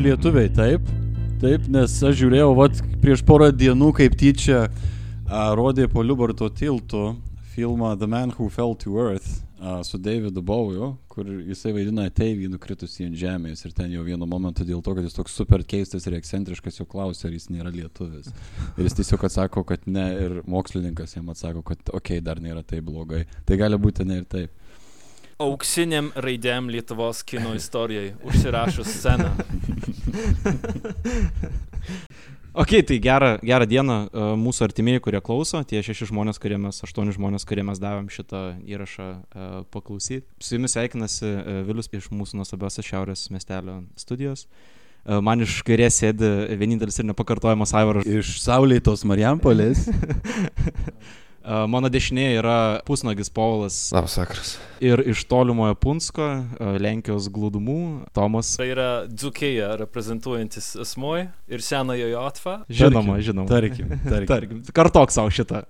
Pavyzdžiui, lietuviai taip. Taip, nes aš žiūrėjau, vat, prieš porą dienų kaip tyčia a, rodė po Liubarto tiltu filmą The Man Who Fell to Earth a, su Davidu Bowiu, kur jisai vaidina ateivį nukritusį ant žemės ir ten jau vienu momentu dėl to, kad jis toks super keistas ir ekscentriškas, jo klausia, ar jis nėra lietuvis. Ir jis tiesiog atsako, kad ne ir mokslininkas jam atsako, kad okei, okay, dar nėra taip blogai. Tai gali būti ne ir taip. Auksiniam raidėm Lietuvos kino istorijai užsirašus sceną. Ok, tai gerą, gerą dieną uh, mūsų artimieji, kurie klauso, tie šeši žmonės, kurie mes, aštuoni žmonės, kurie mes davėm šitą įrašą uh, paklausyti. Su jumis sveikinasi uh, Vilius iš mūsų nuostabios šiaurės miestelio studijos. Man iš kairės sėdi vienintelis ir nepakartojamas Aivaras. Iš Saulėtos Marijampolės. Uh, mano dešinėje yra pusnagis Paulas Labas vakaras. ir iš tolimojo Punsko, uh, Lenkijos glūdumų, Tomas. Tai yra Dzukėja reprezentuojantis asmuo ir senojo Jotvą. Žinoma, Tarkim, žinoma. Tarkim, tarkim. Tarkim, kartok savo šitą.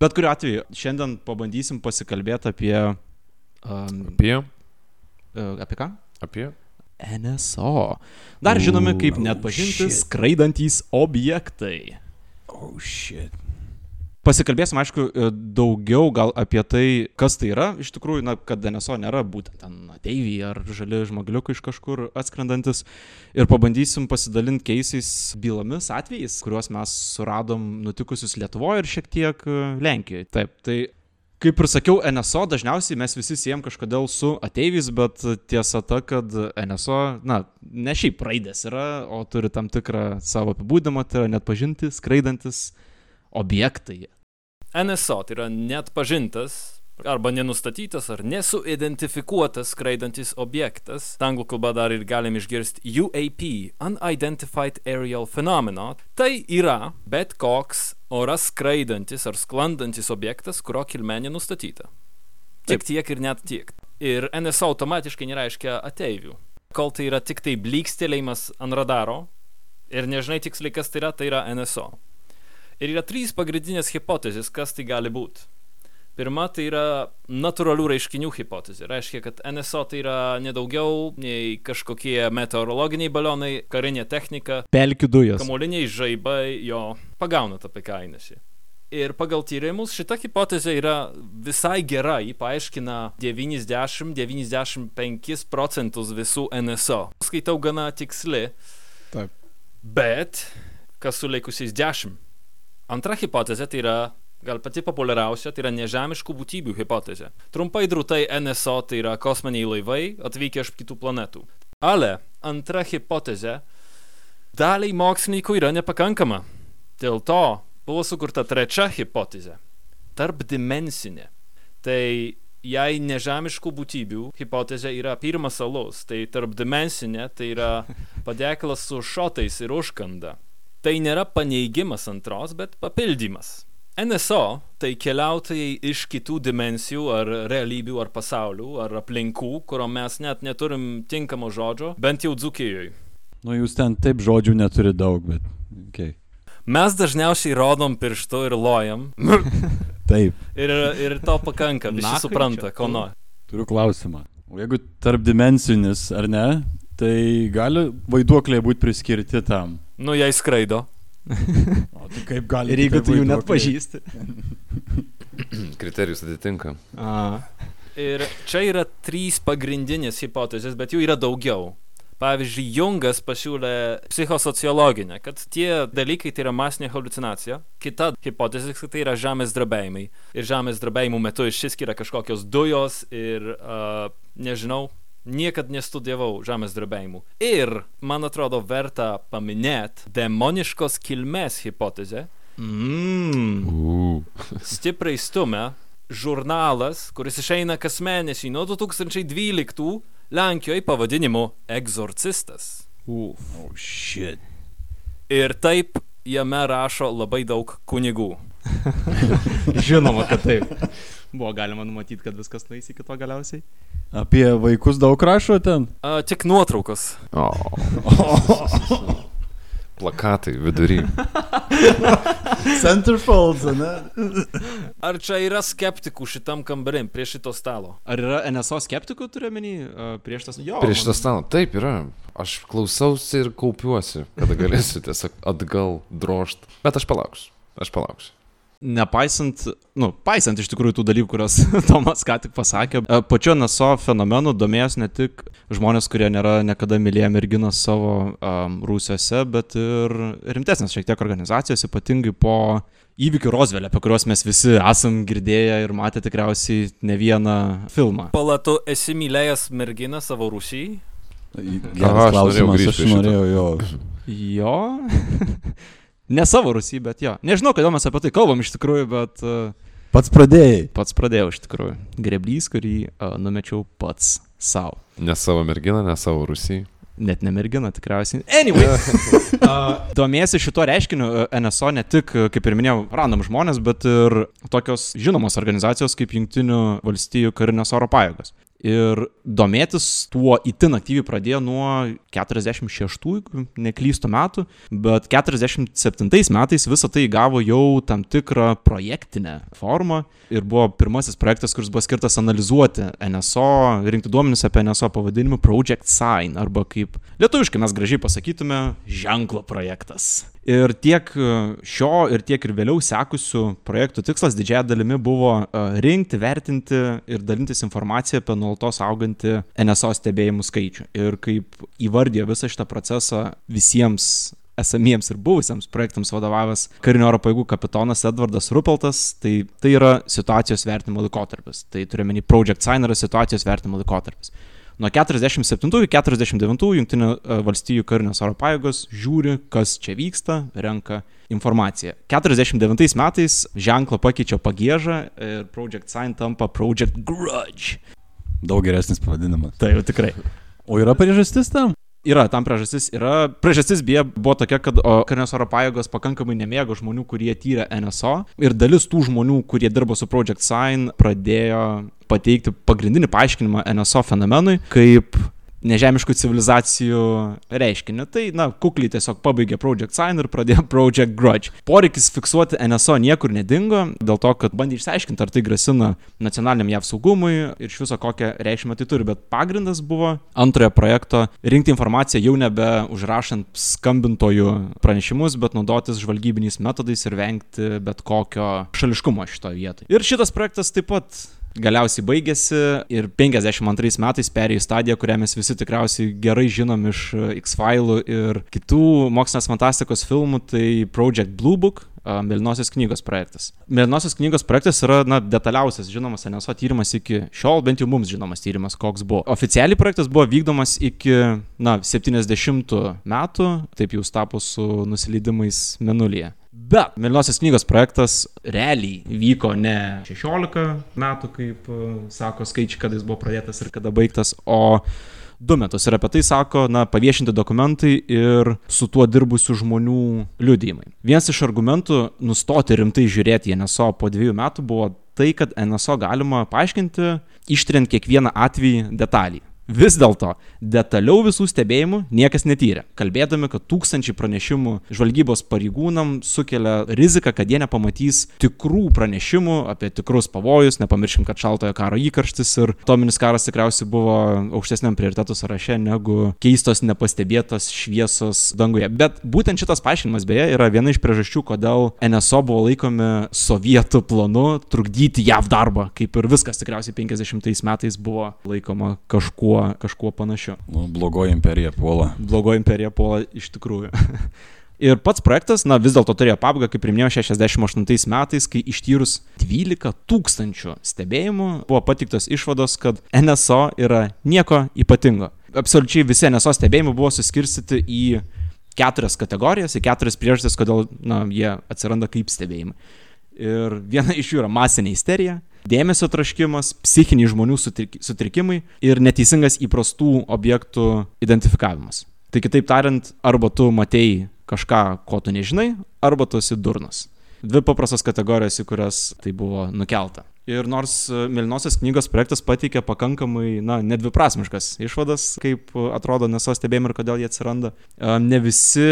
Bet kuriuo atveju, šiandien pabandysim pasikalbėti apie... Um, Apie? uh, apie ką? Apie? NSO. Dar žinomi kaip net pažinti skraidantys objektai. Oh shit. Pasikalbėsim, aišku, e, daugiau gal apie tai, kas tai yra. Iš tikrųjų, na, kad NSO nėra būtent ten ateiviai ar žali žmogliukai iš kažkur atskrendantis. Ir pabandysim pasidalinti keisiais bylomis, atvejais, kuriuos mes suradom nutikusius Lietuvoje ir šiek tiek e, Lenkijoje. Taip, tai kaip ir sakiau, NSO dažniausiai mes visi siejam kažkodėl su ateiviais, bet tiesa ta, kad NSO, na, ne šiaip raidės yra, o turi tam tikrą savo apibūdimą, tai yra net pažinti, skraidantis objektai. NSO tai yra net pažintas arba nenustatytas ar nesuidentifikuotas skraidantis objektas. Anglų kalba dar ir galim išgirsti UAP, Unidentified Aerial Phenomena. Tai yra bet koks oras skraidantis ar sklandantis objektas, kurio kilmė nenustatyta. Tik tiek ir net tiek. Ir NSO automatiškai nereiškia ateivių. Kol tai yra tik tai blykstelėjimas ant radaro ir nežinai tiksliai, kas tai yra, tai yra NSO. Ir yra trys pagrindinės hipotezės, kas tai gali būti. Pirma, tai yra natūralių reiškinių hipotezė. Reiškia, kad NSO tai yra nedaugiau nei kažkokie meteorologiniai balionai, karinė technika, Pelkių dujos. kamuoliniai žaibai jo pagauna tą pekainėsi. Ir pagal tyrimus šita hipotezė yra visai gera, ji paaiškina 90-95 procentus visų NSO. Skaitau gana tiksli. Taip. Bet kas su likusiais 10? Antra hipotezė tai yra gal pati populiariausia, tai yra nežemiškų būtybių hipotezė. Trumpai drūtai NSO tai yra kosminiai laivai atvykę iš kitų planetų. Ale antra hipotezė daliai mokslininkų yra nepakankama. Dėl to buvo sukurta trečia hipotezė - tarpdimensinė. Tai jei nežemiškų būtybių hipotezė yra pirmas alus, tai tarpdimensinė tai yra padėklas su šotais ir užkanda. Tai nėra paneigimas antros, bet papildymas. NSO tai keliautojai iš kitų dimensijų ar realybių ar pasaulių ar aplinkų, kurio mes net neturim tinkamo žodžio, bent jau Dzukijoje. Nu, jūs ten taip žodžių neturi daug, bet. Okay. Mes dažniausiai rodom pirštu ir lojam Taip. ir, ir to pakanka, visi Nakai supranta, čia, ko nori. Turiu klausimą. O jeigu tarpdimensinis ar ne, tai gali vaiduokliai būti priskirti tam. Nu, jei skraido. O tai kaip gali Ir jeigu tu jų net pažįsti. Kriterijus atitinka. A, Ir čia yra trys pagrindinės hipotezės, bet jų yra daugiau. Pavyzdžiui, Jungas pasiūlė psichosociologinę, kad tie dalykai tai yra masinė halucinacija. Kita hipotezė, kad tai yra žemės drebėjimai. Ir žemės drebėjimų metu išsiskiria kažkokios dujos ir, uh, nežinau, niekad nestudijavau žemės drebėjimų. Ir, man atrodo, verta paminėti demoniškos kilmės hipotezę. mm. Stipriai stumia žurnalas, kuris išeina kas mėnesį nuo 2012 Lenkijoje pavadinimu Egzorcistas. Uf. Oh, shit. Ir taip jame rašo labai daug kunigų. Žinoma, kad taip. Buvo galima numatyti, kad viskas nueis iki to galiausiai. Apie vaikus daug rašo ten? A, tik nuotraukos. O. Plakatai vidury. Centerfolds, ne? Ar čia yra skeptikų šitam kambarim prie šito stalo? Ar yra NSO skeptikų turiuomenį prieš tas? Jo. Prieš tą stalą. Taip yra. Aš klausausi ir kaupiuosi, kada galėsiu tiesiog atgal drožt. Bet aš palauksiu. Aš palauksiu. Nepaisant, nu, paisant iš tikrųjų tų dalykų, kuriuos Tomas ką tik pasakė, e, pačiu NSO fenomenu domėjęs ne tik žmonės, kurie nėra niekada mylėję merginas savo um, rūsiuose, bet ir rimtesnės šiek tiek organizacijos, ypatingai po įvykių Rozvelė, apie kuriuos mes visi esam girdėję ir matę tikriausiai ne vieną filmą. Palatu, esi mylėjęs merginą savo Rusijai? Geras Aha, aš norėjau klausimas, aš norėjau jo. Jo. ne savo Rusijai, bet jo. Nežinau, kodėl mes apie tai kalbam iš tikrųjų, bet uh, Pats pradėjai. pats pradėjau iš tikrųjų. Greblys, kurį uh, numečiau pats savo. Ne savo merginą, ne savo Rusijai. Net ne mergina tikriausiai. Anyway. uh, Domėsi šituo reiškiniu uh, NSO ne tik, kaip ir minėjau, random žmonės, bet ir tokios žinomos organizacijos kaip Junktinių valstijų karinės oro pajėgos. Ir domėtis tuo itin aktyviai pradėjo nuo 46, jeigu neklystu metų, bet 47 metais visą tai gavo jau tam tikrą projektinę formą ir buvo pirmasis projektas, kuris buvo skirtas analizuoti NSO, rinkti duomenis apie NSO pavadinimu Project Sign, arba kaip lietuviškai mes gražiai pasakytume, ženklo projektas. Ir tiek šio ir tiek ir vėliau sekusių projektų tikslas didžiąją dalimi buvo e, rinkti, vertinti ir dalintis informaciją apie nuolatos augantį NSO stebėjimų skaičių. Ir kaip įvardėjo visą šitą procesą visiems esamiems ir buvusiems projektams vadovavęs karinio oro pajėgų kapitonas Edvardas Rupeltas, tai tai yra situacijos vertinimo laikotarpis. Tai turiuomenį Project Sign yra situacijos vertinimo laikotarpis. Nuo 47 iki 49 Junktinių valstijų karinės oro pajėgos žiūri, kas čia vyksta, renka informaciją. 49 metais ženklą pakeičia pagėžą ir Project Sign tampa Project Grudge. Daug geresnis pavadinimas. Tai jau tikrai. O yra priežastis tam? Yra, tam priežastis yra. Priežastis beje buvo tokia, kad karinės oro pajėgos pakankamai nemėgo žmonių, kurie tyrė NSO. Ir dalis tų žmonių, kurie dirbo su Project Sign, pradėjo pateikti pagrindinį paaiškinimą NSO fenomenui kaip nežemiškų civilizacijų reiškinį. Tai, na, kukliai tiesiog pabaigė Project Sign ir pradėjo Project Grudge. Poreikis fiksuoti NSO niekur nedingo, dėl to, kad bandė išsiaiškinti, ar tai grasina nacionaliniam JAV saugumui ir iš viso kokią reikšmę tai turi, bet pagrindas buvo antrojo projekto rinkti informaciją jau nebe užrašant skambintojų pranešimus, bet naudotis žvalgybiniais metodais ir vengti bet kokio šališkumo šitoje vietoje. Ir šitas projektas taip pat galiausiai baigėsi ir 52 metais perėjo į stadiją, kurią mes visi tikriausiai gerai žinom iš e, X-File'ų ir kitų mokslinės fantastikos filmų, tai Project Blue Book, a, Mėlynosios knygos projektas. Mėlynosios knygos projektas yra, na, detaliausias žinomas NSO tyrimas iki šiol, bent jau mums žinomas tyrimas, koks buvo. Oficialiai projektas buvo vykdomas iki, na, 70 metų, taip jau tapo su nusileidimais Menulyje. Bet Mėlynosios knygos projektas realiai vyko ne 16 metų, kaip e, sako skaičiai, kada jis buvo pradėtas ir kada baigtas, o du metus. Ir apie tai sako, na, paviešinti dokumentai ir su tuo dirbusių žmonių liudijimai. Vienas iš argumentų nustoti rimtai žiūrėti į NSO po dviejų metų buvo tai, kad NSO galima paaiškinti, ištiriant kiekvieną atvejį detaliai. Vis dėlto, detaliau visų stebėjimų niekas netyrė, kalbėdami, kad tūkstančiai pranešimų žvalgybos pareigūnam sukelia riziką, kad jie nepamatys tikrų pranešimų apie tikrus pavojus, nepamirškim, kad šaltojo karo įkarštis ir atominis karas tikriausiai buvo aukštesniam prioritetų sąraše negu keistos nepastebėtos šviesos danguje. Bet būtent šitas paaiškinimas beje yra viena iš priežasčių, kodėl NSO buvo laikomi sovietų planu trukdyti JAV darbą, kaip ir viskas tikriausiai 50 metais buvo laikoma kažkuo kažkuo, kažkuo panašiu. Nu, blogoji imperija puola. Blogoji imperija puola iš tikrųjų. Ir pats projektas, na, vis dėlto turėjo pabaigą, kaip ir minėjau, 68 metais, kai ištyrus 12 tūkstančių stebėjimų buvo patiktos išvados, kad NSO yra nieko ypatingo. Absoliučiai visi NSO stebėjimai buvo suskirstyti į keturias kategorijas, į keturias priežastis, kodėl, na, jie atsiranda kaip stebėjimai. Ir viena iš jų yra masinė isterija, dėmesio traškimas, psichiniai žmonių sutrik sutrikimai ir neteisingas įprastų objektų identifikavimas. Tai kitaip tariant, arba tu matei kažką, ko tu nežinai, arba tu esi durnas. Dvi paprastos kategorijos, į kurias tai buvo nukelta. Ir nors Milinosios knygos projektas pateikė pakankamai, na, nedviprasmiškas išvadas, kaip atrodo neso stebėjimai ir kodėl jie atsiranda, ne visi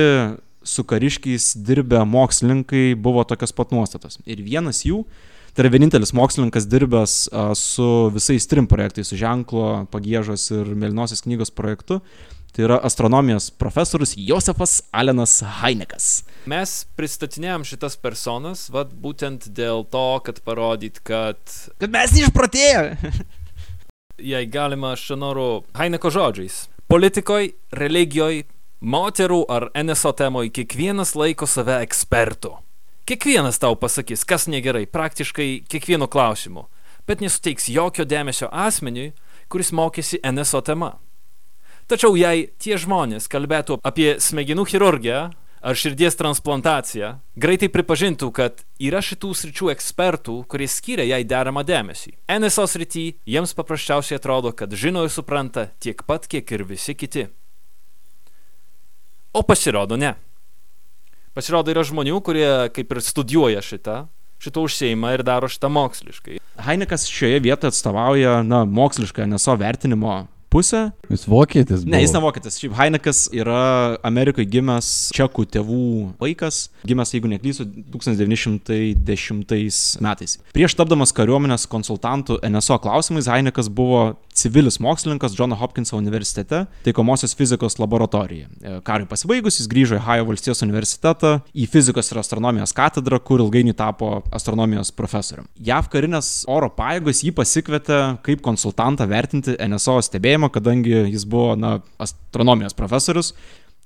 su kariškiais dirbę mokslininkai buvo tokios pat nuostatos. Ir vienas jų, tai yra vienintelis mokslininkas dirbęs su visais trim projektais, su ženklo, pagėžos ir mėlynosios knygos projektu, tai yra astronomijos profesorius Josefas Alenas Heinekas. Mes pristatinėjom šitas personas, vad būtent dėl to, kad parodyt, kad Kad mes neišprotėję. jei galima aš noriu Haineko žodžiais. Politikoj, religijoj, moterų ar NSO temoj kiekvienas laiko save ekspertu. Kiekvienas tau pasakys, kas negerai, praktiškai kiekvienu klausimu, bet nesuteiks jokio dėmesio asmeniui, kuris mokėsi NSO tema. Tačiau jei tie žmonės kalbėtų apie smegenų chirurgiją ar širdies transplantaciją, greitai pripažintų, kad yra šitų sričių ekspertų, kurie skiria jai deramą dėmesį. NSO srity jiems paprasčiausiai atrodo, kad žino ir supranta tiek pat, kiek ir visi kiti. O pasirodo ne. Pasirodo yra žmonių, kurie kaip ir studijuoja šitą, šito užseima ir daro šitą moksliškai. Heinekas šioje vietoje atstovauja, na, mokslišką NSO vertinimo pusę. Jis vokietis. Ne, jis ne buvo. vokietis. Šiaip Heinekas yra Amerikoje gimęs čekų tėvų vaikas, gimęs, jeigu neklysiu, 1910 metais. Prieš tapdamas kariuomenės konsultantų NSO klausimais, Heinekas buvo civilis mokslininkas Johno Hopkinso universitete, taikomosios fizikos laboratorijoje. Karui pasibaigus, jis grįžo į Hajo valstijos universitetą, į fizikos ir astronomijos katedrą, kur ilgainiui tapo astronomijos profesoriumi. JAV karinės oro pajėgos jį pasikvietė kaip konsultantą vertinti NSO stebėjimą, kadangi jis buvo, na, astronomijos profesorius.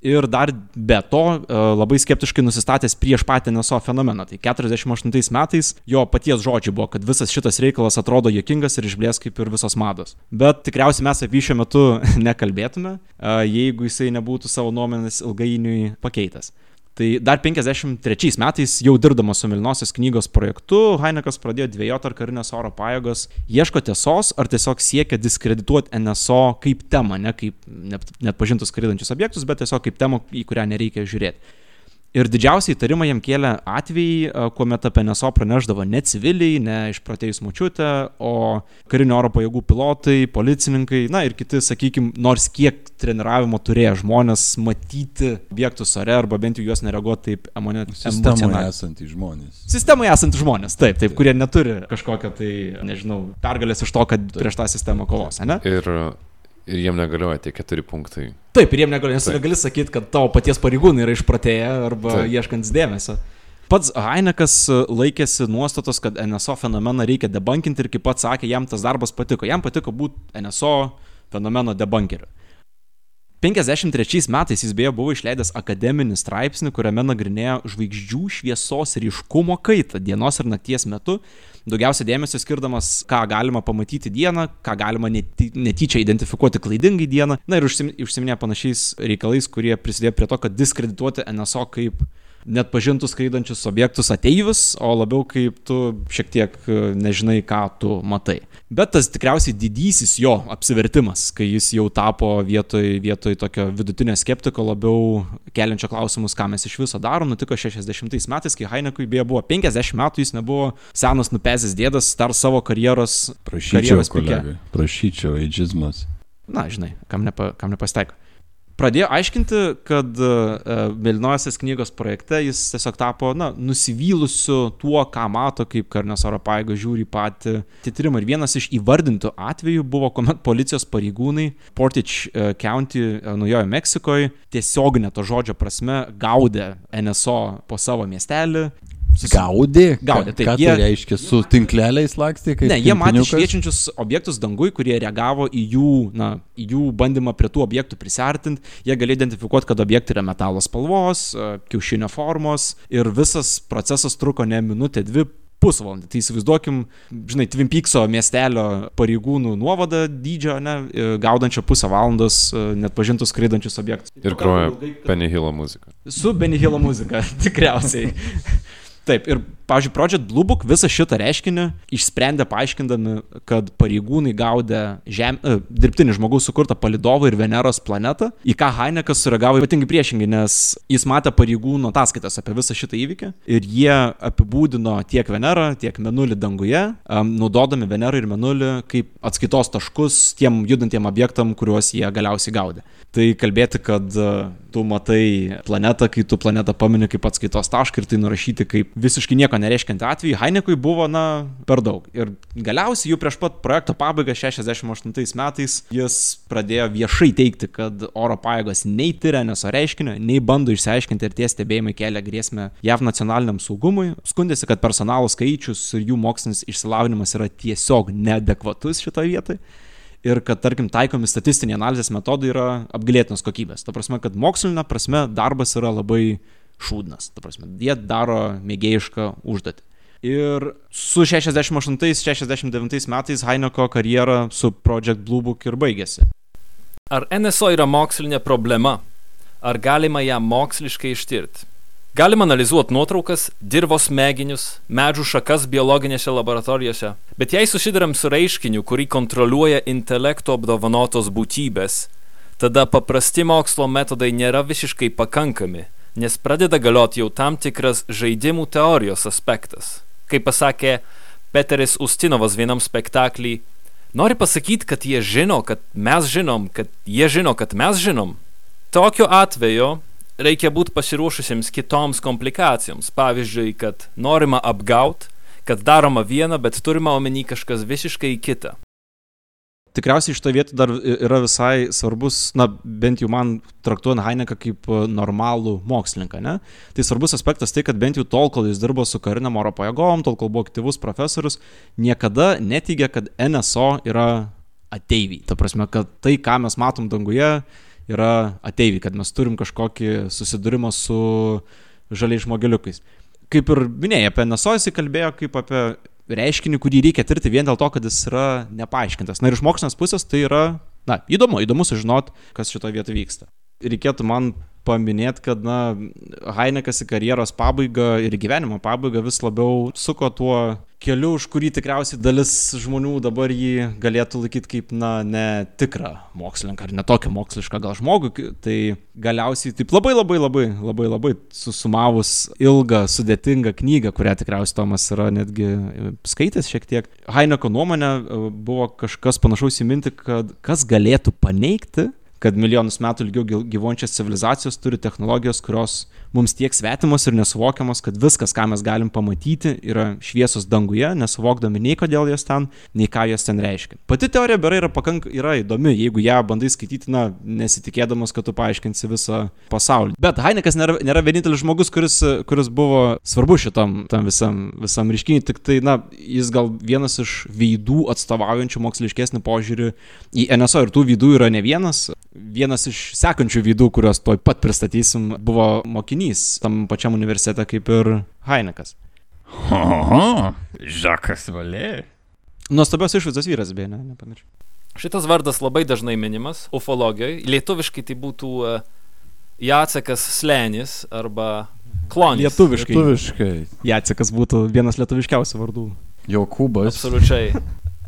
Ir dar be to e, labai skeptiškai nusistatęs prieš patį NSO fenomeną. Tai 48 metais jo paties žodžiai buvo, kad visas šitas reikalas atrodo jokingas ir išblės kaip ir visos mados. Bet tikriausiai mes apie jį šiuo metu nekalbėtume, e, jeigu jisai nebūtų savo nuomonės ilgainiui pakeitęs. Tai dar 53 metais, jau dirbdamas su Milinosios knygos projektu, Heinekas pradėjo dvėjoti, ar karinės oro pajėgos ieško tiesos, ar tiesiog siekia diskredituoti NSO kaip temą, ne kaip net pažintus skraidančius objektus, bet tiesiog kaip temą, į kurią nereikia žiūrėti. Ir didžiausiai įtarimą jam kėlė atvejai, a, kuomet apie NSO praneždavo ne civiliai, ne išprotėjus mučiutę, o karinio oro pajėgų pilotai, policininkai, na ir kiti, sakykime, nors kiek treniravimo turėjo žmonės matyti objektus ore arba bent jau juos nereaguoti taip emone- Sistemoje emocionaliai. esantys žmonės. Sistemoje esantys žmonės, taip, taip, kurie neturi kažkokio tai, nežinau, pergalės iš to, kad prieš tą sistemą kovos, ne? Ir, ir jiem negalioja tie keturi punktai. Taip, ir jiem negali, nes negali sakyti, kad tavo paties pareigūnai yra išpratėję arba Taip. ieškantis dėmesio. Pats Heinekas laikėsi nuostatos, kad NSO fenomeną reikia debunkinti ir kaip pats sakė, jam tas darbas patiko. Jam patiko būti NSO fenomeno debunkeriu. 53 metais jis beje buvo išleidęs akademinį straipsnį, kuriame nagrinėjo žvaigždžių šviesos ryškumo kaitą dienos ir nakties metu, daugiausia dėmesio skirdamas, ką galima pamatyti dieną, ką galima nety, netyčia identifikuoti klaidingai dieną, na ir užsim, užsiminė panašiais reikalais, kurie prisidėjo prie to, kad diskredituoti NSO kaip net pažintus skraidančius objektus ateivius, o labiau kaip tu šiek tiek e, nežinai, ką tu matai. Bet tas tikriausiai didysis jo apsivertimas, kai jis jau tapo vietoj, vietoj tokio vidutinio skeptiko, labiau keliančio klausimus, ką mes iš viso darom, nutiko 60 metais, kai Heinekui beje buvo 50 metų, jis nebuvo senas nupezęs dėdas, dar savo karjeros Prašyčiau, Karjeros kolegai. Prašyčiau, eidžizmas. na, žinai, kam, nepa, kam nepasitaiko. Pradėjo aiškinti, kad uh, Mėlynojosios knygos projekte jis tiesiog tapo, na, nusivylusiu tuo, ką mato, kaip Karnės oro paėga žiūri patį tyrimą. Ir vienas iš įvardintų atvejų buvo, kuomet policijos pareigūnai Portage uh, County uh, Naujojo Meksikoje tiesioginė to žodžio prasme gaudė NSO po savo miestelį. Gaudė? Gaudė, taip, Ką jie- tai reiškia? Su tinkleliais lakstė, kaip Ne, jie matė šviečiančius objektus dangui, kurie reagavo į jų, na, į jų bandymą prie tų objektų prisartinti. Jie gali identifikuoti, kad objektai yra metalo spalvos, e, kiaušinio formos ir visas procesas truko ne minutę, dvi pusvalandį. Tai įsivaizduokim, žinai, Twin Peakso miestelio pareigūnų nuovadą dydžio, ne, e, gaudančio pusę valandos e, net pažintus skraidančius objektus. Ir groja Penny Hilo muzika. Su Benihilo muzika, tikriausiai. Taip, ir Pavyzdžiui, Project Blue Book visą šitą reiškinį išsprendė paaiškindami, kad pareigūnai gaudė žem, e, dirbtinį žmogaus sukurtą palidovą ir Veneros planetą, į ką Heinekas sureagavo ypatingai priešingai, nes jis matė pareigūnų ataskaitas apie visą šitą įvykį ir jie apibūdino tiek Venerą, tiek Menulį danguje, um, naudodami Venerą ir Menulį kaip atskaitos taškus tiem judantiem objektam, kuriuos jie galiausiai gaudė. Tai kalbėti, kad uh, tu matai planetą, kai tu planetą pamini kaip atskaitos tašką ir tai nurašyti kaip visiškai nieko nereiškiantį atvejį, Heinekui buvo, na, per daug. Ir galiausiai jau prieš pat projekto pabaigą 68 metais jis pradėjo viešai teikti, kad oro pajėgos nei tyria neso reiškinio, nei bando išsiaiškinti ir tie stebėjimai kelia grėsmę JAV nacionaliniam saugumui. Skundėsi, kad personalo skaičius ir jų mokslinis išsilavinimas yra tiesiog neadekvatus šitoje vietoje ir kad, tarkim, taikomi statistiniai analizės metodai yra apgalėtinos kokybės. Ta prasme, kad mokslinė prasme darbas yra labai šūdnas. Ta prasme, jie daro mėgėjišką užduotį. Ir su 68-69 metais Heineko karjera su Project Blue Book ir baigėsi. Ar NSO yra mokslinė problema? Ar galima ją moksliškai ištirti? Galima analizuoti nuotraukas, dirvos mėginius, medžių šakas biologinėse laboratorijose, bet jei susidurėm su reiškiniu, kurį kontroliuoja intelekto apdovanotos būtybės, tada paprasti mokslo metodai nėra visiškai pakankami, nes pradeda galioti jau tam tikras žaidimų teorijos aspektas. Kaip pasakė Peteris Ustinovas vienam spektaklį, nori pasakyti, kad jie žino, kad mes žinom, kad jie žino, kad mes žinom. Tokiu atveju reikia būti pasiruošusiems kitoms komplikacijoms. Pavyzdžiui, kad norima apgaut, kad daroma viena, bet turima omeny kažkas visiškai kita. Tikriausiai šito vietu dar yra visai svarbus, na, bent jau man traktuojant Heineką kaip e, normalų mokslininką, ne? Tai svarbus aspektas tai, kad bent jau tol, kol jis dirbo su kariniam oro pajėgom, tol, kol buvo aktyvus profesorius, niekada neteigia, kad NSO yra ateiviai. Ta prasme, kad tai, ką mes matom danguje, yra ateiviai, kad mes turim kažkokį susidūrimą su žaliais žmogeliukais. Kaip ir minėjai, apie NSO jisai kalbėjo kaip apie reiškinį, kurį reikia tirti vien dėl to, kad jis yra nepaaiškintas. Na ir iš mokslinės pusės tai yra, na, įdomu, įdomu sužinoti, kas šitoje vietoje vyksta. Reikėtų man paminėti, kad, na, Heinekas į karjeros pabaigą ir gyvenimo pabaigą vis labiau suko tuo keliu, už kurį tikriausiai dalis žmonių dabar jį galėtų laikyti kaip, na, ne tikrą mokslininką ar ne tokį mokslišką gal žmogų. Tai galiausiai taip labai labai labai labai labai susumavus ilgą, sudėtingą knygą, kurią tikriausiai Tomas yra netgi skaitęs šiek tiek. Heineko nuomonė e, buvo kažkas panašaus į mintį, kad kas galėtų paneigti kad milijonus metų ilgiau gyvuojančios civilizacijos turi technologijos, kurios mums tiek svetimos ir nesuvokiamos, kad viskas, ką mes galim pamatyti, yra šviesos danguje, nesuvokdami nei kodėl jos ten, nei ką jos ten reiškia. Pati teorija berai yra pakankamai yra įdomi, jeigu ją bandai skaityti, na, nesitikėdamas, kad tu paaiškinsi visą pasaulį. Bet Heinekas nėra, nėra vienintelis žmogus, kuris, kuris buvo svarbus šitam visam, visam reiškiniui, tik tai, na, jis gal vienas iš veidų atstovaujančių moksliškesnį požiūrį į NSO ir tų veidų yra ne vienas vienas iš sekančių veidų, kuriuos tuoj pat pristatysim, buvo mokinys tam pačiam universitete kaip ir Heinekas. Oho, Žakas Valė. Nuostabios išvaizdos vyras, beje, ne, nepamiršau. Šitas vardas labai dažnai minimas ufologijoje. Lietuviškai tai būtų uh, Jacekas Slenis arba Klonis. Lietuviškai. Lietuviškai. Jacekas būtų vienas lietuviškiausių vardų. Jokūbas. Absoliučiai.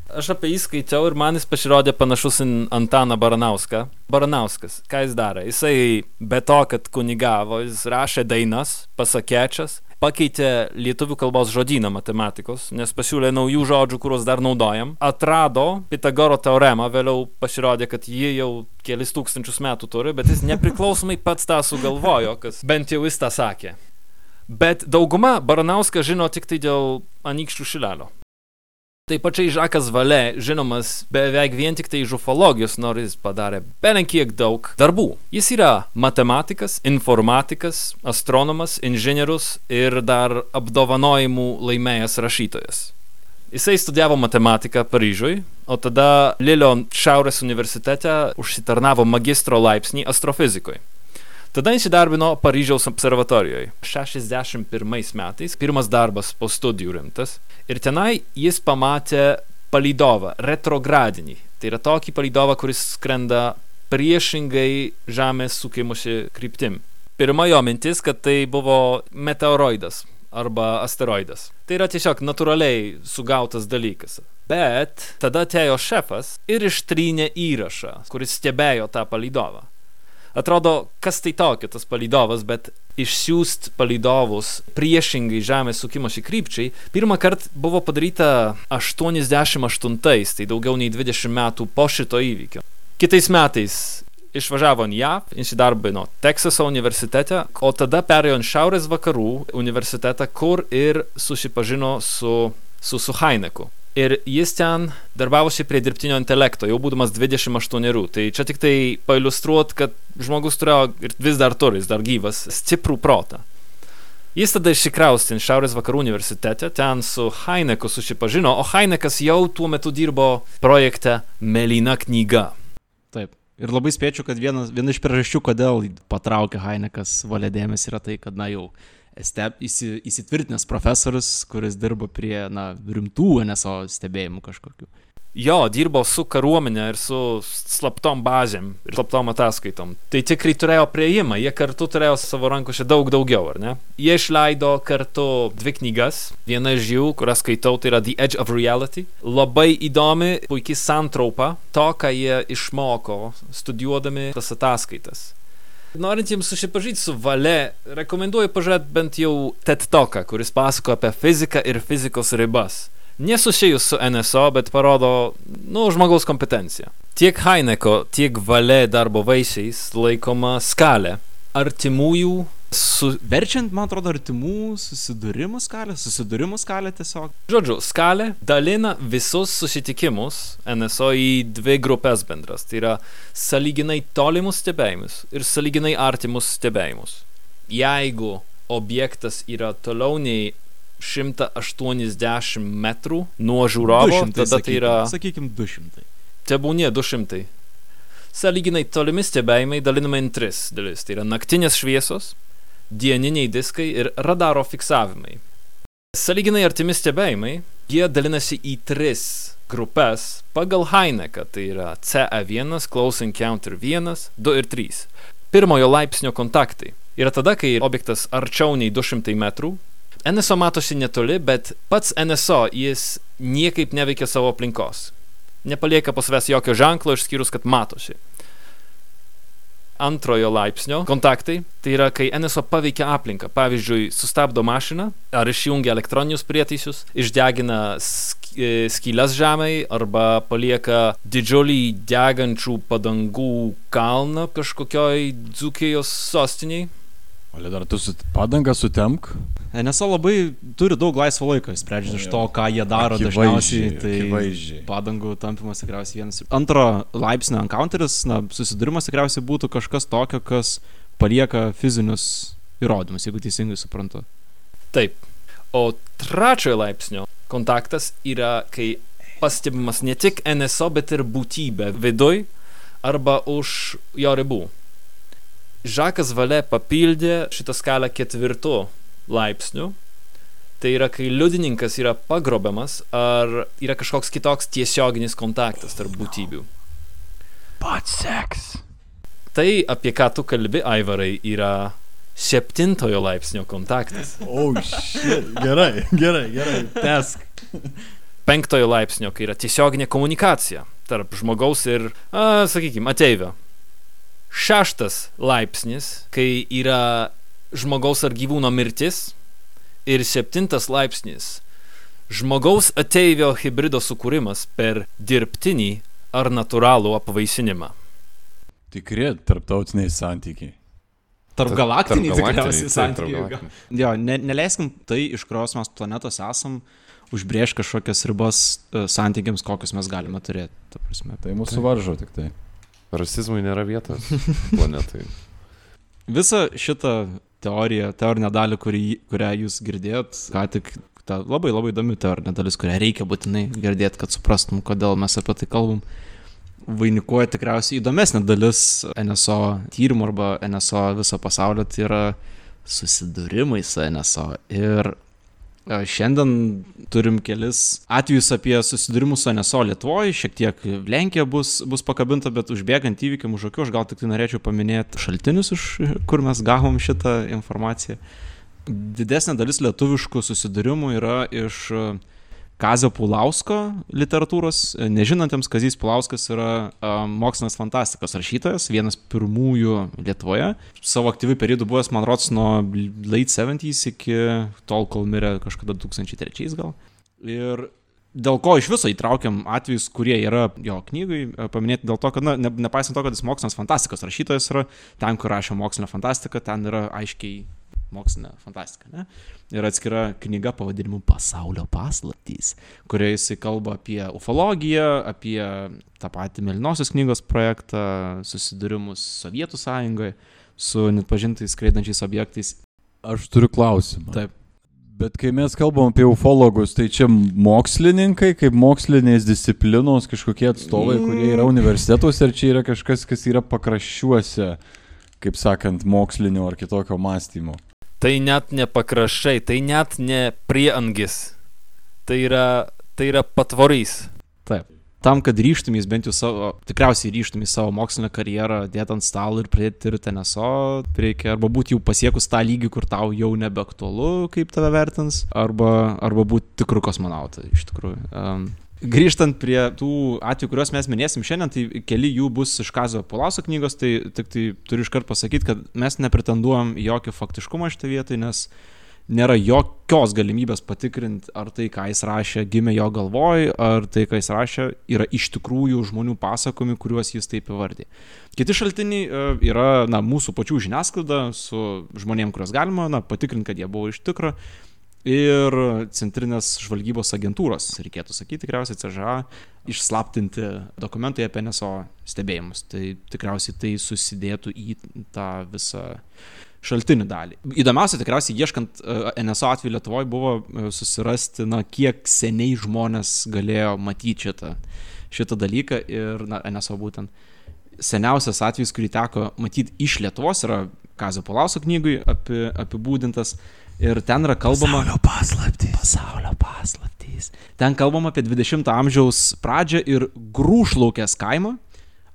Aš apie jį skaičiau ir man jis pasirodė panašus į Antaną Baranauską. Baranauskas, ką jis darė? Jisai be to, kad kunigavo, jis rašė dainas, pasakėčias, pakeitė lietuvių kalbos žodyną matematikos, nes pasiūlė naujų žodžių, kuriuos dar naudojam. Atrado Pitagoro teoremą, vėliau pasirodė, kad jį jau kelis tūkstančius metų turi, bet jis nepriklausomai pats tą sugalvojo, kas bent jau jis tą sakė. Bet dauguma Baranauską žino tik tai dėl anykščių šilelio. Taip pačiai Žakas Valė, žinomas beveik vien tik tai iš ufologijos, nors jis padarė belenkiek daug darbų. Jis yra matematikas, informatikas, astronomas, inžinierius ir dar apdovanojimų laimėjęs rašytojas. Jisai studijavo matematiką Paryžiui, o tada Lilio Šiaurės universitete užsitarnavo magistro laipsnį astrofizikoje. Tada įsidarbino Paryžiaus observatorijoje. 61 metais, pirmas darbas po studijų rimtas. Ir tenai jis pamatė palydovą, retrogradinį. Tai yra tokį palydovą, kuris skrenda priešingai Žemės sukimusi kryptim. Pirma jo mintis, kad tai buvo meteoroidas. arba asteroidas. Tai yra tiesiog natūraliai sugautas dalykas. Bet tada atėjo šefas ir ištrynė įrašą, kuris stebėjo tą palydovą. Atrodo, kas tai tokio tas palydovas, bet išsiųst palydovus priešingai Žemės sukimosi krypčiai pirmą kartą buvo padaryta 88-ais, tai daugiau nei 20 metų po šito įvykio. Kitais metais išvažiavo į JAV, įsidarbino Teksaso universitete, o tada perėjo į Šiaurės vakarų universitetą, kur ir susipažino su, su, su Heineku. Ir jis ten darbavosi prie dirbtinio intelekto, jau būdamas 28. Tai čia tik tai pailustruot, kad žmogus turėjo ir vis dar turi, jis dar gyvas, stiprų protą. Jis tada išsikraustė į Šiaurės vakarų universitete, ten su Heineku susipažino, o Heinekas jau tuo metu dirbo projekte Melina knyga. Taip. Ir labai spėčiau, kad vienas, viena iš priežasčių, kodėl patraukė Heinekas valė dėmesį, yra tai, kad, na jau, steb, įsi, įsitvirtinęs profesorius, kuris dirba prie, na, rimtų NSO stebėjimų kažkokių. Jo, dirbo su kariuomenė ir su slaptom bazėm ir slaptom ataskaitom. Tai tikrai turėjo prieimą, jie kartu turėjo savo rankose daug daugiau, ar ne? Jie išleido kartu dvi knygas. Viena iš jų, kurią skaitau, tai yra The Edge of Reality. Labai įdomi, puikiai santraupa to, ką jie išmoko studijuodami tas ataskaitas. Norintiems susipažinti su valia, rekomenduoju pažiūrėti bent jau TED Talką, kuris pasako apie fiziką ir fizikos ribas nesusijus su NSO, bet parodo, nu, žmogaus kompetenciją. Tiek Heineko, tiek Valė darbo vaisiais laikoma skalė artimųjų su... Verčiant, man atrodo, artimų susidūrimų skalę, susidūrimų skalę tiesiog. Žodžiu, skalė dalina visus susitikimus NSO į dvi grupės bendras. Tai yra saliginai tolimus stebėjimus ir saliginai artimus stebėjimus. Jeigu objektas yra toliau nei 180 metrų nuo žiūrovo, 200, tada tai yra... Sakykime, 200. Tebūnie 200. Saliginai tolimi stebėjimai dalinami į tris dalis. Tai yra naktinės šviesos, dieniniai diskai ir radaro fiksavimai. Saliginai artimi stebėjimai, jie dalinasi į tris grupės pagal Heineką, tai yra CE1, Close Encounter 1, 2 ir 3. Pirmojo laipsnio kontaktai yra tada, kai objektas arčiau nei 200 metrų, NSO matosi netoli, bet pats NSO jis niekaip neveikia savo aplinkos. Nepalieka po savęs jokio ženklo, išskyrus, kad matosi. Antrojo laipsnio kontaktai tai yra, kai NSO paveikia aplinką. Pavyzdžiui, sustabdo mašiną ar išjungia elektroninius prietaisus, išdegina skylės žemai arba palieka didžiulį degančių padangų kalną kažkokioj dzukijos sostiniai. O dar tu su padangą sutemk? NSO labai turi daug laisvo laiko, sprendžiant iš to, ką jie daro dažniausiai. Tai akivaizdžiai. padangų tampimas tikriausiai vienas. Antro laipsnio encounteris, na, susidūrimas tikriausiai būtų kažkas tokio, kas palieka fizinius įrodymus, jeigu teisingai suprantu. Taip. O trečiojo laipsnio kontaktas yra, kai pastebimas ne tik NSO, bet ir būtybė viduj arba už jo ribų. Žakas Valė papildė šitą skalę ketvirtu laipsnių. Tai yra, kai liudininkas yra pagrobiamas ar yra kažkoks kitoks tiesioginis kontaktas tarp būtybių. Pats seks. Tai, apie ką tu kalbi, Aivarai, yra septintojo laipsnio kontaktas. O, oh, shit. Gerai, gerai, gerai. Tesk. Penktojo laipsnio, kai yra tiesioginė komunikacija tarp žmogaus ir, a, sakykime, ateivio. Šeštas laipsnis, kai yra žmogaus ar gyvūno mirtis. Ir septintas laipsnis - žmogaus ateivio hybrido sukūrimas per dirbtinį ar natūralų apvaisinimą. Tikri tarptautiniai santykiai. Tarp galaktiniai tikriausiai santykiai. Jo, ne, neleiskim tai, iš kurios mes planetos esam, užbrėž kažkokias ribas uh, santykiams, kokius mes galime turėti. Ta prasme. Tai mūsų varžo tik tai. Rasizmui nėra vietos planetai. Visą šitą teoriją, teorinę dalį, kurį, kurią jūs girdėjot, ką tik ta labai labai įdomi teorinė dalis, kurią reikia būtinai girdėti, kad suprastum, kodėl mes apie tai kalbam. Vainikuoja tikriausiai įdomesnė dalis NSO tyrimų arba NSO viso pasaulio, tai yra susidūrimai su NSO. Ir šiandien turim kelis atvejus apie susidūrimus su NSO Lietuvoje, šiek tiek Lenkija bus, bus pakabinta, bet užbėgant įvykiam už akių, aš gal tik tai norėčiau paminėti šaltinius, iš kur mes gavom šitą informaciją. didesnė dalis lietuviškų susidūrimų yra iš e, Kazio Pulausko literatūros. Nežinantiems, Kazys Pulauskas yra um, mokslinės fantastikos rašytojas, vienas pirmųjų Lietuvoje. Savo aktyvių periodų buvęs, man rodos, nuo late 70s iki tol, kol mirė kažkada 2003 gal. Ir dėl ko iš viso įtraukiam atvejus, kurie yra jo knygai paminėti, dėl to, kad, na, ne, nepaisant to, kad jis mokslinės fantastikos rašytojas yra, ten, kur rašė mokslinę fantastiką, ten yra aiškiai mokslinė fantastika. Ne? Ir atskira knyga pavadinimu Pasaulio paslaptys, kurioje jisai kalba apie ufologiją, apie tą patį Melinosios knygos projektą, susidūrimus Sovietų sąjungoje su net pažintais skraidančiais objektais. Aš turiu klausimą. Taip. Bet kai mes kalbam apie ufologus, tai čia mokslininkai, kaip mokslinės disciplinos kažkokie atstovai, kurie yra universitetuose, ar čia yra kažkas, kas yra pakraščiuose, kaip sakant, mokslinio ar kitokio mąstymo? Tai net ne pakraščiai, tai net ne prieangis. Tai yra, tai yra patvorys. Taip. Tam, kad ryštumės bent jau savo, tikriausiai ryštumės savo mokslinę karjerą, dėt ant stalo ir pradėti tirti NSO, reikia arba būti jau pasiekus tą lygį, kur tau jau nebeaktualu, kaip tave vertins, arba, arba būti tikrų kosmonautų, iš tikrųjų. Um, Grįžtant prie tų atvejų, kuriuos mes minėsim šiandien, tai keli jų bus iš Kazio Pulaso knygos, tai tik tai turiu iškart pasakyti, kad mes nepretenduojam jokio faktiškumo šitą vietą, nes nėra jokios galimybės patikrinti, ar tai, ką jis rašė, gimė jo galvoj, ar tai, ką jis rašė, yra iš tikrųjų žmonių pasakomi, kuriuos jis taip įvardė. Kiti šaltiniai e, yra na, mūsų pačių žiniasklaida su žmonėm, kuriuos galima na, patikrinti, kad jie buvo iš tikro ir centrinės žvalgybos agentūros, reikėtų sakyti tikriausiai CŽA, išslaptinti dokumentai apie NSO stebėjimus. Tai tikriausiai tai susidėtų į tą visą šaltinių dalį. Įdomiausia tikriausiai ieškant e, NSO atveju Lietuvoje buvo e, susirasti, na, kiek seniai žmonės galėjo matyti šitą, šitą dalyką ir, na, NSO būtent. Seniausias atvejis, kurį teko matyti iš Lietuvos, yra Kazio Palauso knygui api, apibūdintas Ir ten yra kalbama. Pasaulio paslaptys. Pasaulio paslaptys. Ten kalbama apie 20 amžiaus pradžią ir grūšlaukės kaimą,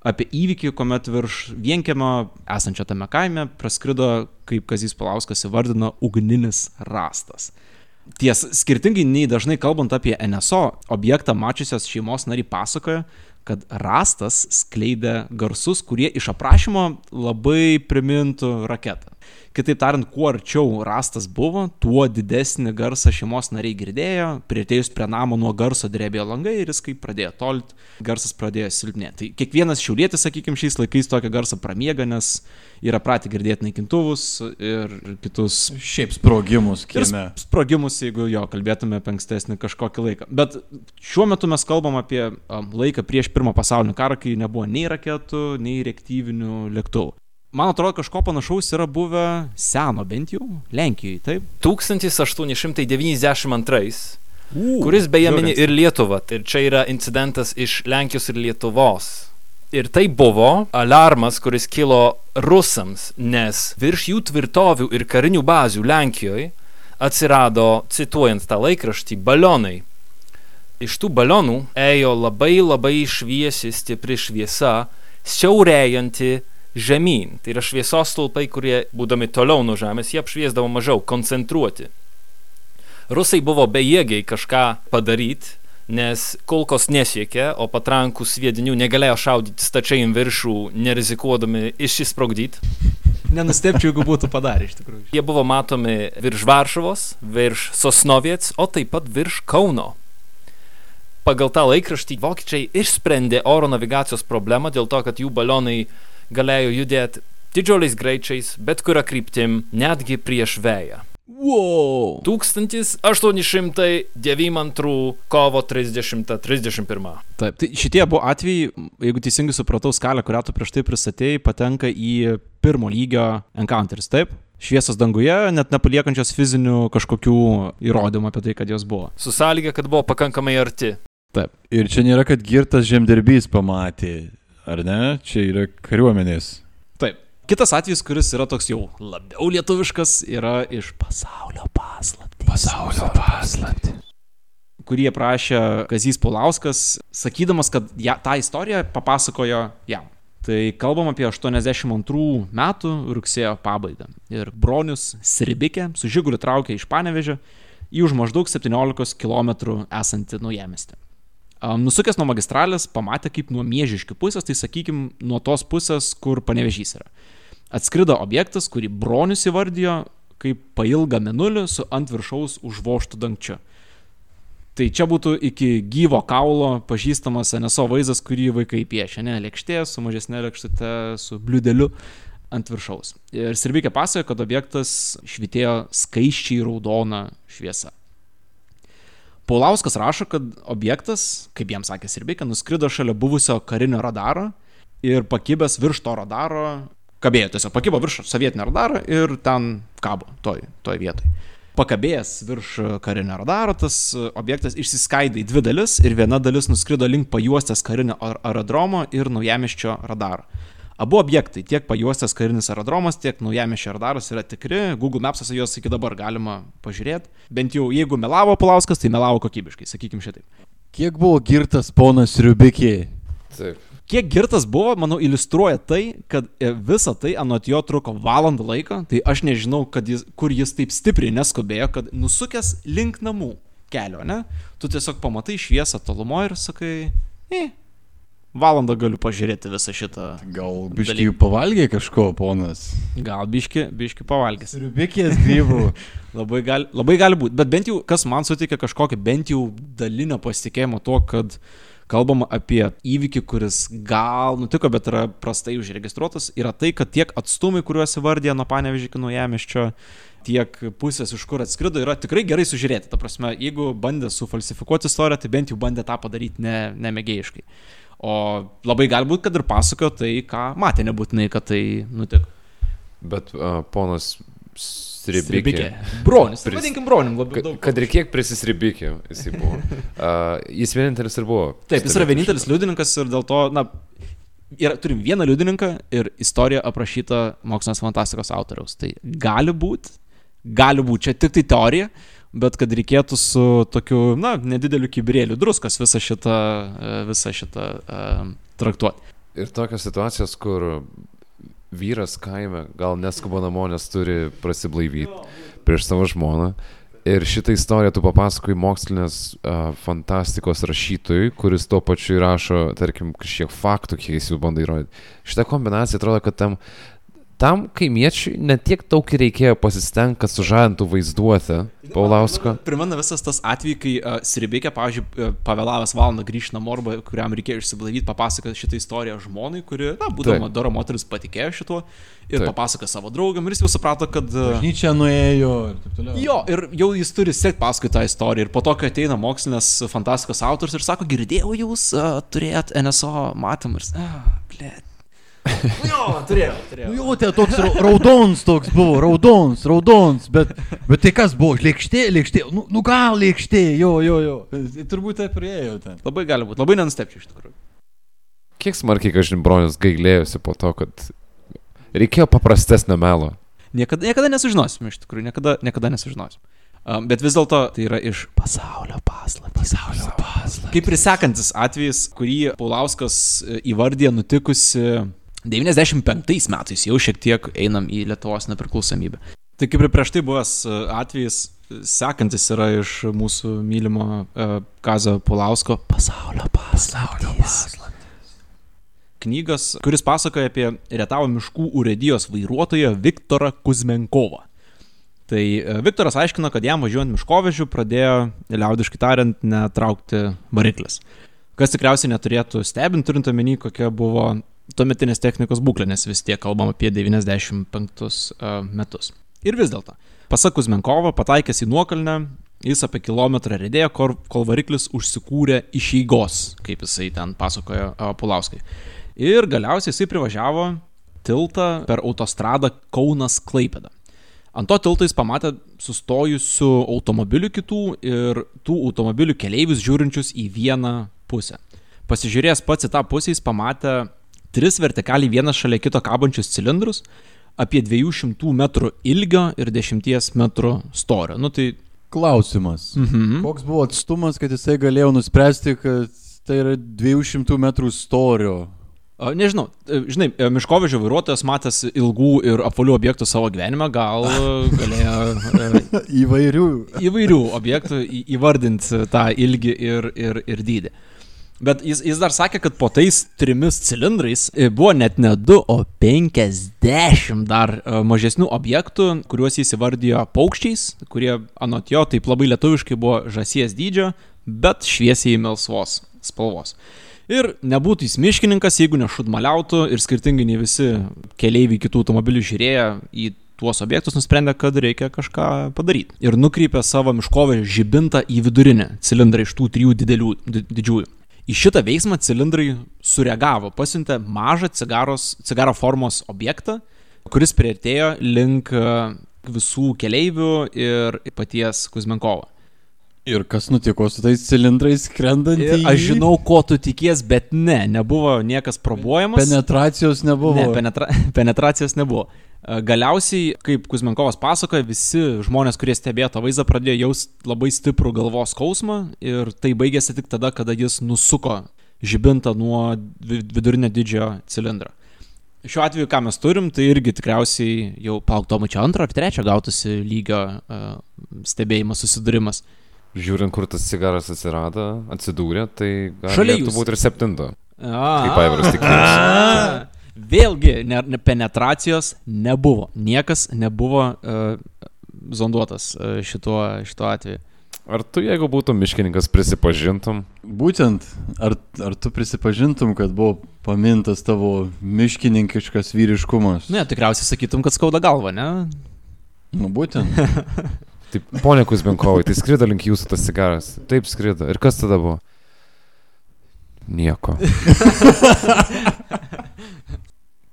apie įvykį, kuomet virš vienkiemio esančio tame kaime praskrido, kaip Kazys Palauskas įvardino, ugninis rastas. Ties skirtingai nei dažnai kalbant apie NSO objektą mačiusios šeimos nariai pasakoja, kad rastas skleidė garsus, kurie iš aprašymo labai primintų raketą. Kitaip tariant, kuo arčiau rastas buvo, tuo didesnį garsą šeimos nariai girdėjo, prieitėjus prie namo nuo garso drebėjo langai ir jis kaip pradėjo tolt, garsas pradėjo silpnėti. Tai kiekvienas šiaulėtis, sakykime, šiais laikais tokią garsą pramiega, nes yra pratę girdėti naikintuvus ir kitus. Šiaip sprogimus kieme. Sprogimus, jeigu jo kalbėtume apie ankstesnį kažkokį laiką. Bet šiuo metu mes kalbam apie laiką prieš pirmą pasaulinį karą, kai nebuvo nei raketų, nei reaktyvinių lėktuvų man atrodo, kažko panašaus yra buvę seno, bent jau Lenkijoje, taip? 1892, U, kuris beje mini ir Lietuvą. Ir čia yra incidentas iš Lenkijos ir Lietuvos. Ir tai buvo alarmas, kuris kilo rusams, nes virš jų tvirtovių ir karinių bazių Lenkijoje atsirado, cituojant tą laikraštį, balionai. Iš tų balionų ėjo labai labai šviesi, stipri šviesa, siaurėjanti žemyn. Tai yra šviesos stulpai, kurie, būdami toliau nuo Žemės, jie apšviesdavo mažiau, koncentruoti. Rusai buvo bejėgiai kažką padaryti, nes kulkos nesiekė, o patrankų sviedinių negalėjo šaudyti stačiai į viršų, nerizikuodami išsisprogdyti. Nenustepčiau, jeigu būtų padarę iš tikrųjų. Jie buvo matomi virš Varšuvos, virš Sosnoviets, o taip pat virš Kauno. Pagal tą laikraštį vokiečiai išsprendė oro navigacijos problemą dėl to, kad jų balionai galėjo judėti didžiuliais greičiais, bet kuria kryptim, netgi prieš vėją. Wow. 1892 kovo 30-31. Taip, tai šitie buvo atvejai, jeigu teisingai supratau, skalę, kurią tu prieš tai pristatėjai, patenka į pirmo lygio encounters, taip? Šviesos danguje, net nepaliekančios fizinių kažkokių įrodymų apie tai, kad jos buvo. Su sąlyga, kad buvo pakankamai arti. Taip. Ir čia nėra, kad girtas žemdirbys pamatė ar ne? Čia yra kariuomenės. Taip. Kitas atvejis, kuris yra toks jau labiau lietuviškas, yra iš pasaulio paslapti. Pasaulio paslapti. Kurį aprašė Kazys Paulauskas, sakydamas, kad ja, tą istoriją papasakojo jam. Tai kalbam apie 82 metų rugsėjo pabaigą. Ir bronius Sribikė su žiguliu traukė iš Panevežio į už maždaug 17 km esantį naujamestį. Nusukęs nuo magistralės, pamatė kaip nuo miežiškių pusės, tai sakykim, nuo tos pusės, kur panevežys yra. Atskrido objektas, kurį bronius įvardijo kaip pailgą menulį su ant viršaus užvoštų dangčiu. Tai čia būtų iki gyvo kaulo pažįstamas NSO vaizdas, kurį vaikai piešia, ne lėkštė, su mažesnė lėkštute, su bliudeliu ant viršaus. Ir Sirbikė pasakoja, kad objektas švitėjo skaiščiai raudona šviesa. Paulauskas rašo, kad objektas, kaip jam sakė Sirbikė, nuskrido šalia buvusio karinio radaro ir pakibęs virš to radaro, kabėjo tiesiog, pakibo virš sovietinio radaro ir ten kabo toj, toj vietoj. Pakabėjęs virš karinio radaro, tas objektas išsiskaidė į dvi dalis ir viena dalis nuskrido link pajuostęs karinio ar- aerodromo ir naujamiščio radaro. Abu objektai, tiek pajuostęs karinis aerodromas, tiek naujamiščio radaras yra tikri, Google Maps'ose juos iki dabar galima pažiūrėti. Bent jau jeigu melavo Pulauskas, tai melavo kokybiškai, sakykim šitaip. Kiek buvo girtas ponas Riubikė? Taip. Kiek girtas buvo, manau, iliustruoja tai, kad e, visa tai anot jo truko valandą laiko, tai aš nežinau, kad jis, kur jis taip stipriai neskubėjo, kad nusukęs link namų kelio, ne? Tu tiesiog pamatai šviesą tolumo ir sakai, e, valandą galiu pažiūrėti visą šitą. Gal biškai pavalgė kažko, ponas? Gal biški, biški pavalgęs. Riubikės grybų. Labai gali, labai gali būti, bet bent jau, kas man suteikia kažkokį bent jau dalinio pasitikėjimo to, kad kalbama apie įvykį, kuris gal nutiko, bet yra prastai užregistruotas, yra tai, kad tiek atstumai, kuriuos įvardė nuo panevežį iki naujamiščio, tiek pusės, iš kur atskrido, yra tikrai gerai sužiūrėti. Ta prasme, jeigu bandė sufalsifikuoti istoriją, tai bent jau bandė tą padaryti ne, nemėgėjiškai. O labai gali būti, kad ir pasakojo tai, ką matė, nebūtinai, kad tai nutiko. Bet uh, ponas Stribikė. Bronis. Pris- Vadinkim bronim labiau Kad, daug. kad ir kiek prisisribikė jisai buvo. Uh, jis vienintelis ir buvo. Taip, jis yra vienintelis liudininkas ir dėl to, na, yra, turim vieną liudininką ir istorija aprašyta mokslinės fantastikos autoriaus. Tai gali būti, gali būti, čia tik tai teorija, bet kad reikėtų su tokiu, na, nedideliu kibirėliu druskas visą šitą, e, visą šitą uh, traktuoti. Ir tokios situacijos, kur vyras kaime gal neskuba namo, nes turi prasiblaivyti prieš savo žmoną. Ir šitą istoriją tu papasakoji mokslinės uh, fantastikos rašytojui, kuris tuo pačiu rašo, tarkim, kažkiek faktų, kiek jis jų bandai įrodyti. Šitą kombinaciją atrodo, kad tam, tam kaimiečiui netiek daug reikėjo pasistengti, kad sužadintų vaizduotę Paulausko. Primena visas tas atvejai, kai uh, Siribėkė, pavyzdžiui, e, pavėlavęs valandą grįžti namo arba kuriam reikėjo išsiblaivyti, papasakojo šitą istoriją žmonai, kuri, na, būdama dora moteris, patikėjo šituo ir Taip. papasakojo savo draugam ir jis jau suprato, kad... Uh, Bažnyčia nuėjo ir taip toliau. Jo, ir jau jis turi sekti paskui tą istoriją. Ir po to, kai ateina mokslinės fantastikos autors ir sako, girdėjau, jūs uh, turėjot NSO matymus. Ah, blėt. Nu jo, turėjau, turėjau. Nu jo, tai toks ra- raudons toks buvo, raudons, raudons, bet, bet tai kas buvo, lėkštė, lėkštė, nu, nu gal lėkštė, jo, jo, jo. Tai Turbūt taip prieėjau ten. Labai gali būti, labai nenustepčiau iš tikrųjų. Kiek smarkiai, kažin, bronius gailėjosi po to, kad reikėjo paprastesnio melo. Niekada, niekada nesužinosim, iš tikrųjų, niekada, niekada nesužinosim. Um, bet vis dėlto tai yra iš pasaulio paslaptys. Pasaulio paslaptys. Kaip ir sekantis atvejis, kurį Paulauskas e, įvardė nutikusi 95 metais, jau šiek tiek einam į Lietuvos nepriklausomybę. Tai kaip ir prieš tai buvęs e, atvejis, e, sekantis yra iš mūsų mylimo uh, Kazio Paulausko pasaulio paslaptys. Knygas, kuris pasakoja apie Retavo miškų urėdijos vairuotoją Viktorą Kuzmenkovą. Tai e, Viktoras aiškino, kad jam važiuojant miškovežiu pradėjo, liaudiškai tariant, netraukti variklis. Kas tikriausiai neturėtų stebinti, turint omeny, kokia buvo tuometinės technikos būklė, nes vis tiek kalbam apie 95 uh, metus. Ir vis dėlto, pasak Kuzmenkovo, pataikęs į nuokalnę, jis apie kilometrą rėdėjo, kol, variklis užsikūrė iš įgos, kaip jisai ten pasakojo uh, Pulauskai. Ir galiausiai jisai privažiavo tiltą per autostradą Kaunas Klaipėda. Ant to tilto jis pamatė sustojusių automobilių kitų ir tų automobilių keleivius žiūrinčius į vieną pusę. Pasižiūrėjęs pats į tą pusę, jis pamatė tris vertikaliai vienas šalia kito kabančius cilindrus, apie 200 metrų ilgio ir 10 metrų storio. Nu tai... Klausimas. Mhm. Koks buvo atstumas, kad jisai galėjo nuspręsti, kad tai yra 200 metrų storio? Nežinau, e, žinai, e, miškovežio vairuotojas matęs ilgų ir apvalių objektų savo gyvenime, gal e, galėjo Įvairių. įvairių objektų įvardinti tą ilgį ir, ir, ir dydį. Bet jis, jis dar sakė, kad po tais trimis cilindrais e, buvo net ne du, o 50 dar e, mažesnių objektų, kuriuos jis įvardijo paukščiais, kurie anot jo taip labai lietuviškai buvo žasies dydžio, bet šviesiai melsvos spalvos. Ir nebūtų jis miškininkas, jeigu nešudmaliautų ir skirtingai nei visi keleiviai kitų automobilių žiūrėję į tuos objektus nusprendė, kad reikia kažką padaryti. Ir nukreipė savo miškovę žibintą į vidurinę cilindrą iš tų trijų didelių, di, didžiųjų. Į šitą veiksmą cilindrai sureagavo, pasiuntė mažą cigaros, cigaro formos objektą, kuris prieartėjo link e, visų keleivių ir paties Kuzmenkovo. Ir kas nutiko su tais cilindrais skrendant? Ir aš žinau, ko tu tikies, bet ne, nebuvo niekas probuojamas. Penetracijos nebuvo. Ne, penetra penetracijos nebuvo. E, Galiausiai, kaip Kuzmenkovas pasakoja, visi žmonės, kurie stebėjo tą vaizdą, pradėjo jausti labai stiprų galvos skausmą ir tai baigėsi tik tada, kada jis nusuko žibintą nuo vi- vidurinio didžiojo cilindro. Šiuo atveju, ką mes turim, tai irgi tikriausiai jau palauktomo čia antro ar trečio gautųsi lygio uh, stebėjimas, susidūrimas. Žiūrint, kur tas cigaras atsirado, atsidūrė, tai gali būti ir septinto. Kaip Aivaras tikėjosi. Vėlgi, ne, ne, penetracijos nebuvo. Niekas nebuvo uh, zonduotas uh, šituo, šituo atveju. Ar tu, jeigu būtum miškininkas, prisipažintum? Būtent, ar, ar tu prisipažintum, kad buvo pamintas tavo miškininkiškas vyriškumas? Ne, tikriausiai sakytum, kad skauda galva, ne? Nu, būtent. Taip, ponia Kuzmenkovai, tai skrido link jūsų tas cigaras. Taip skrido. Ir kas tada buvo? Nieko.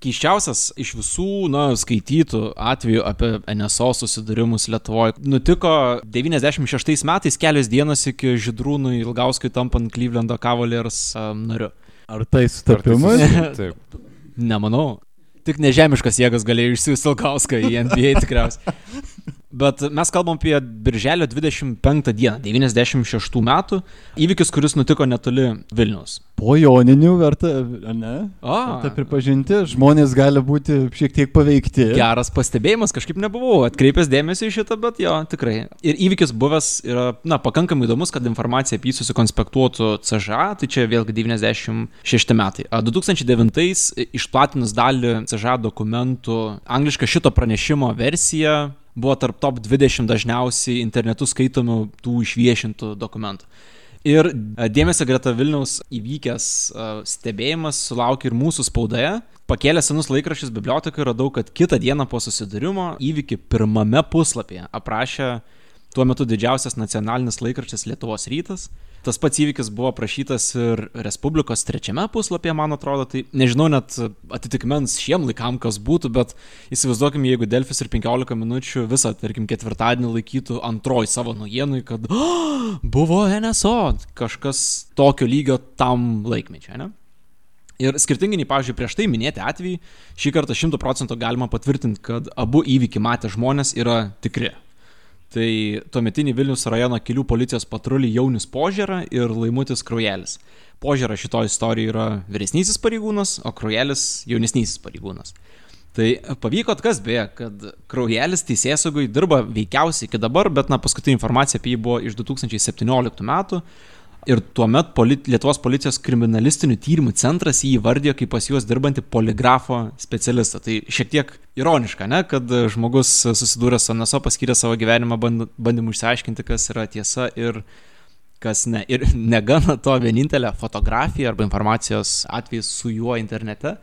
Keiščiausias iš visų, na, skaitytų atvejų apie NSO susidūrimus Lietuvoje nutiko 96 metais, kelios dienos iki Židrūnui Ilgauskui tampant Clevelando Cavaliers um, nariu. Ar tai tai sutapimas? susi- Taip. Nemanau. Tik nežemiškas jėgas galėjo išsiųsti Ilgauską į NBA tikriausiai. Bet mes kalbam apie Birželio 25 dieną, 96 metų, įvykis, kuris nutiko netoli Vilnius. Po joninių verta, ne? O, Verta pripažinti, žmonės gali būti šiek tiek paveikti. geras pastebėjimas, kažkaip nebuvau atkreipęs dėmesį į šitą, bet jo, tikrai. Ir įvykis buvęs yra, na, pakankamai įdomus, kad informacija apie jį susikonspektuotų CŽA, tai čia vėlgi 96 metai. A, 2009 išplatinus dalį CŽA dokumentų, angliška šito pranešimo versija buvo tarp top 20 dažniausiai internetu skaitomų tų išviešintų dokumentų. Ir a, dėmesio greta Vilniaus įvykęs a, stebėjimas sulaukė ir mūsų spaudoje. Pakėlė senus laikraščius bibliotekai radau, kad kitą dieną po susidūrimo įvykį pirmame puslapyje aprašė tuo metu didžiausias nacionalinis laikraštis Lietuvos rytas. Tas pats įvykis buvo aprašytas ir Respublikos trečiame puslapyje, man atrodo, tai nežinau net atitikmens šiem laikam, kas būtų, bet įsivaizduokim, jeigu Delfis ir 15 minučių visą, tarkim, ketvirtadienį laikytų antroji savo naujienui, kad oh, buvo NSO, kažkas tokio lygio tam laikmečiai, ne? Ir skirtingai nei, pavyzdžiui, prieš tai minėti atvejai, šį kartą 100 procentų galima patvirtinti, kad abu įvykį matę žmonės yra tikri. Tai tuometinį Vilnius rajono kelių policijos patrulį Jaunius Požėra ir Laimutis Kraujelis. Požėra šito istorijoje yra vyresnysis pareigūnas, o Kraujelis jaunesnysis pareigūnas. Tai pavyko atkas beje, kad Kraujelis teisėsaugui dirba veikiausiai iki dabar, bet na, paskutinė informacija apie jį buvo iš 2017 metų. Ir tuomet polit, Lietuvos policijos kriminalistinių tyrimų centras jį įvardijo kaip pas juos dirbantį poligrafo specialistą. Tai šiek tiek ironiška, ne, kad žmogus susidūręs su NSO paskyrė savo gyvenimą band, bandymu išsiaiškinti, kas yra tiesa ir kas ne. Ir negana to vienintelė fotografija arba informacijos atvejis su juo internete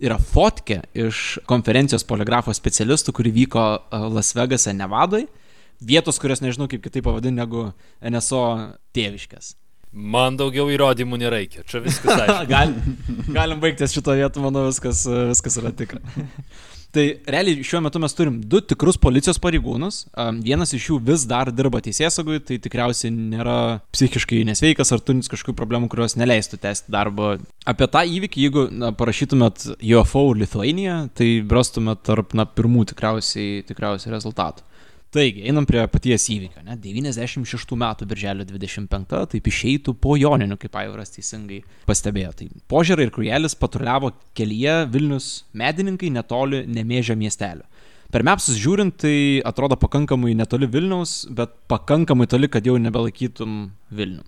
yra fotkė iš konferencijos poligrafo specialistų, kuri vyko a, Las Vegase, Nevadoj. Vietos, kurios nežinau kaip kitaip pavadinti negu NSO tėviškės. Man daugiau įrodymų nereikia. Čia viskas aišku. galim, baigtis šito vietu, manau, viskas, viskas yra tikra. Tai realiai šiuo metu mes turim du tikrus policijos pareigūnus. Vienas iš jų vis dar dirba teisėsaugui, tai tikriausiai nėra psichiškai nesveikas ar turintis kažkokių problemų, kurios neleistų tęsti darbą. Apie tą įvykį, jeigu na, parašytumėt UFO Lithuania, tai rastumėt tarp na, pirmų tikriausiai, tikriausiai rezultatų. Taigi, einam prie paties įvykio. Ne? 96 metų birželio 25, taip išeitų po Joninių, kaip Aivaras teisingai pastebėjo. Tai Požerai ir Krujelis patruliavo kelyje Vilnius medininkai netoli Nemėžio miestelio. Per mepsus žiūrint, tai atrodo pakankamai netoli Vilniaus, bet pakankamai toli, kad jau nebelaikytum Vilnių.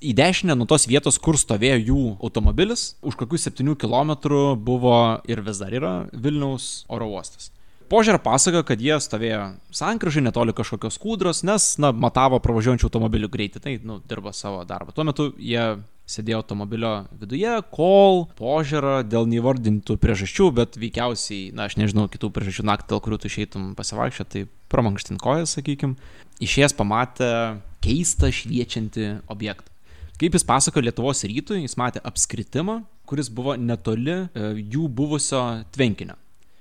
Į dešinę nuo tos vietos, kur stovėjo jų automobilis, už kokių 7 km buvo ir vis dar yra Vilniaus oro uostas. Požiūrė pasakoja, kad jie stovėjo sankryžai netoli kažkokios kūdros, nes, na, matavo pravažiuojančių automobilių greitį, tai, nu, dirba savo darbą. Tuo metu jie sėdėjo automobilio viduje, kol požiūrą dėl neįvardintų priežasčių, bet veikiausiai, na, aš nežinau kitų priežasčių naktį, dėl kurių tu išeitum pasivaikščioti, tai pramankštin kojas, sakykim, išėjęs pamatė keistą šviečiantį objektą. Kaip jis pasakojo Lietuvos rytui, jis matė apskritimą, kuris buvo netoli e, jų buvusio tvenkinio.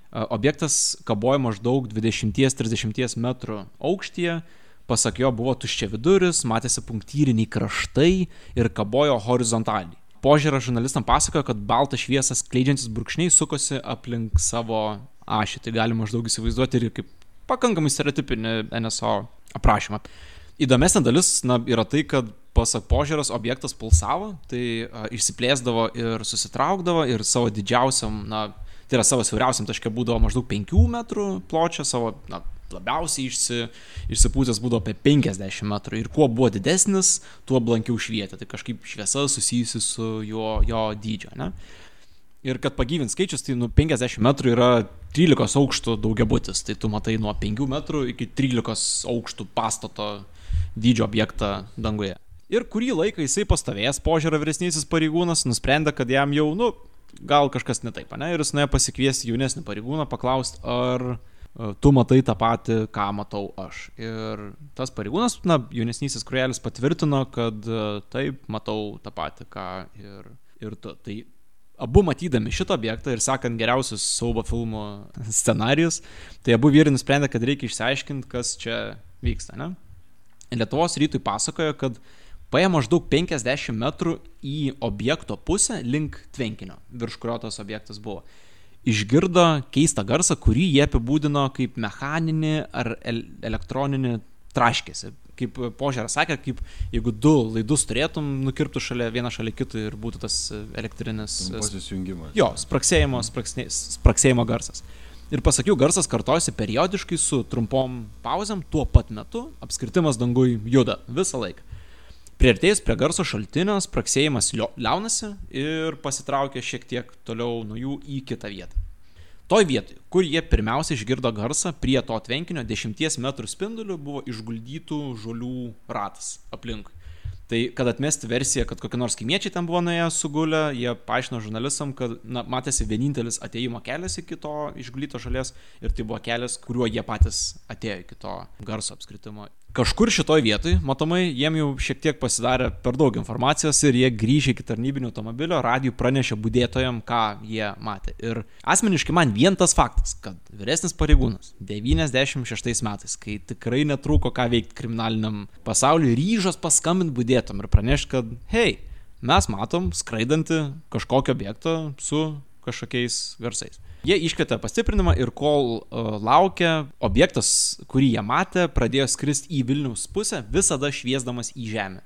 E, objektas kabojo maždaug 20-30 metrų aukštyje, pasak jo buvo tuščia viduris, matėsi punktyriniai kraštai ir kabojo horizontaliai. Požiūrą žurnalistam pasakojo, kad baltas šviesas kleidžiantis brūkšniai sukosi aplink savo ašį. Tai galima maždaug įsivaizduoti ir kaip pakankamai stereotipinį NSO aprašymą. Įdomesnė dalis na, yra tai, kad pasak požiūros objektas pulsavo, tai a, išsiplėsdavo ir susitraukdavo ir savo didžiausiam, na, tai yra savo siauriausiam taške būdavo maždaug 5 metrų pločio, savo na, labiausiai išsi, išsipūtęs būdavo apie 50 metrų ir kuo buvo didesnis, tuo blankiau švietė, tai kažkaip šviesa susijusi su jo, jo dydžio. Ne? Ir kad pagyvint skaičius, tai nu 50 metrų yra 13 aukštų daugiabutis, tai tu matai nuo 5 metrų iki 13 aukštų pastato dydžio objektą danguje. Ir kurį laiką jisai pastovėjęs požiūrą vyresnysis pareigūnas nusprendė, kad jam jau, nu, gal kažkas ne taip, ne? Ir jis nuėjo pasikviesti jaunesnį pareigūną, paklausti, ar e, tu matai tą patį, ką matau aš. Ir tas pareigūnas, na, jaunesnysis kruelis patvirtino, kad e, taip, matau tą patį, ką ir, ir tu. Tai abu matydami šitą objektą ir sakant geriausius siaubo filmų scenarius, tai abu vyrai nusprendė, kad reikia išsiaiškinti, kas čia vyksta, ne? Lietuvos rytui pasakojo, kad paėjo maždaug 50 metrų į objekto pusę link tvenkinio, virš kurio tas objektas buvo. Išgirdo keistą garsą, kurį jie apibūdino kaip mechaninį ar elektroninį traškėsi. Kaip požiūrė sakė, kaip jeigu du laidus turėtum, nukirptų šalia vieną šalia kitą ir būtų tas elektrinis... Pasijungimas. Jo, spraksėjimo, spraksėjimo garsas. Ir pasakiau, garsas kartojasi periodiškai su trumpom pauzėm, tuo pat metu apskritimas dangui juda visą laiką. Priartėjus prie garso šaltinio, spraksėjimas liaunasi ir pasitraukia šiek tiek toliau nuo jų į kitą vietą. Toj vietoj, kur jie pirmiausia išgirdo garsą, prie to tvenkinio 10 m spinduliu buvo išguldytų žolių ratas aplinkui. Tai kad atmesti versiją, kad kokie nors kaimiečiai ten buvo nuėję sugulę, jie paaiškino žurnalistam, kad na, matėsi vienintelis ateimo kelias iki to išguldyto žalės ir tai buvo kelias, kuriuo jie patys atėjo iki to garso apskritimo kažkur šitoj vietoj, matomai, jiem jau šiek tiek pasidarė per daug informacijos ir jie grįžę iki tarnybinio automobilio, radijų pranešė būdėtojam, ką jie matė. Ir asmeniškai man vien tas faktas, kad vyresnis pareigūnas 96 metais, kai tikrai netrūko ką veikti kriminaliniam pasauliu, ryžos paskambinti būdėtom ir pranešti, kad, hei, mes matom skraidantį kažkokį objektą su kažkokiais garsais. Jie iškvietė pastiprinimą ir kol uh, laukia, objektas, kurį jie matė, pradėjo skristi į Vilniaus pusę, visada šviesdamas į žemę.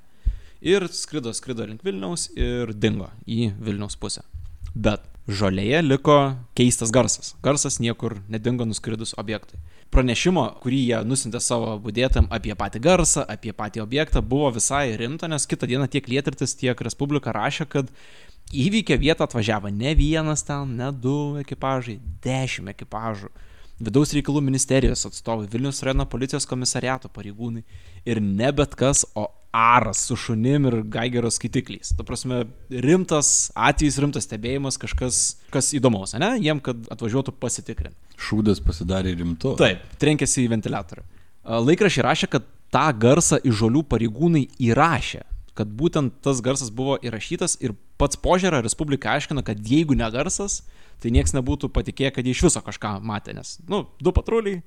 Ir skrido, skrido link Vilniaus ir dingo į Vilniaus pusę. Bet žolėje liko keistas garsas. Garsas niekur nedingo nuskridus objektui. Pranešimo, kurį jie nusintė savo būdėtam apie patį garsą, apie patį objektą, buvo visai rimta, nes kitą dieną tiek Lietirtis, tiek Respublika rašė, kad įvykio vietą atvažiavo ne vienas ten, ne du ekipažai, dešimt ekipažų. Vidaus reikalų ministerijos atstovai, Vilnius rajono policijos komisariato pareigūnai ir ne bet kas, o aras su šunim ir gaigeros skaitikliais. Ta prasme, rimtas atvejis, rimtas stebėjimas, kažkas kas įdomaus, ne? Jiem, kad atvažiuotų pasitikrinti. Šūdas pasidarė rimtu. Taip, trenkėsi į ventiliatorių. Laikrašiai rašė, kad tą garsą iš žolių pareigūnai įrašė kad būtent tas garsas buvo įrašytas ir pats požiūrą Respublika aiškina, kad jeigu ne garsas, tai niekas nebūtų patikėję, kad jie iš viso kažką matė, nes, nu, du patruliai,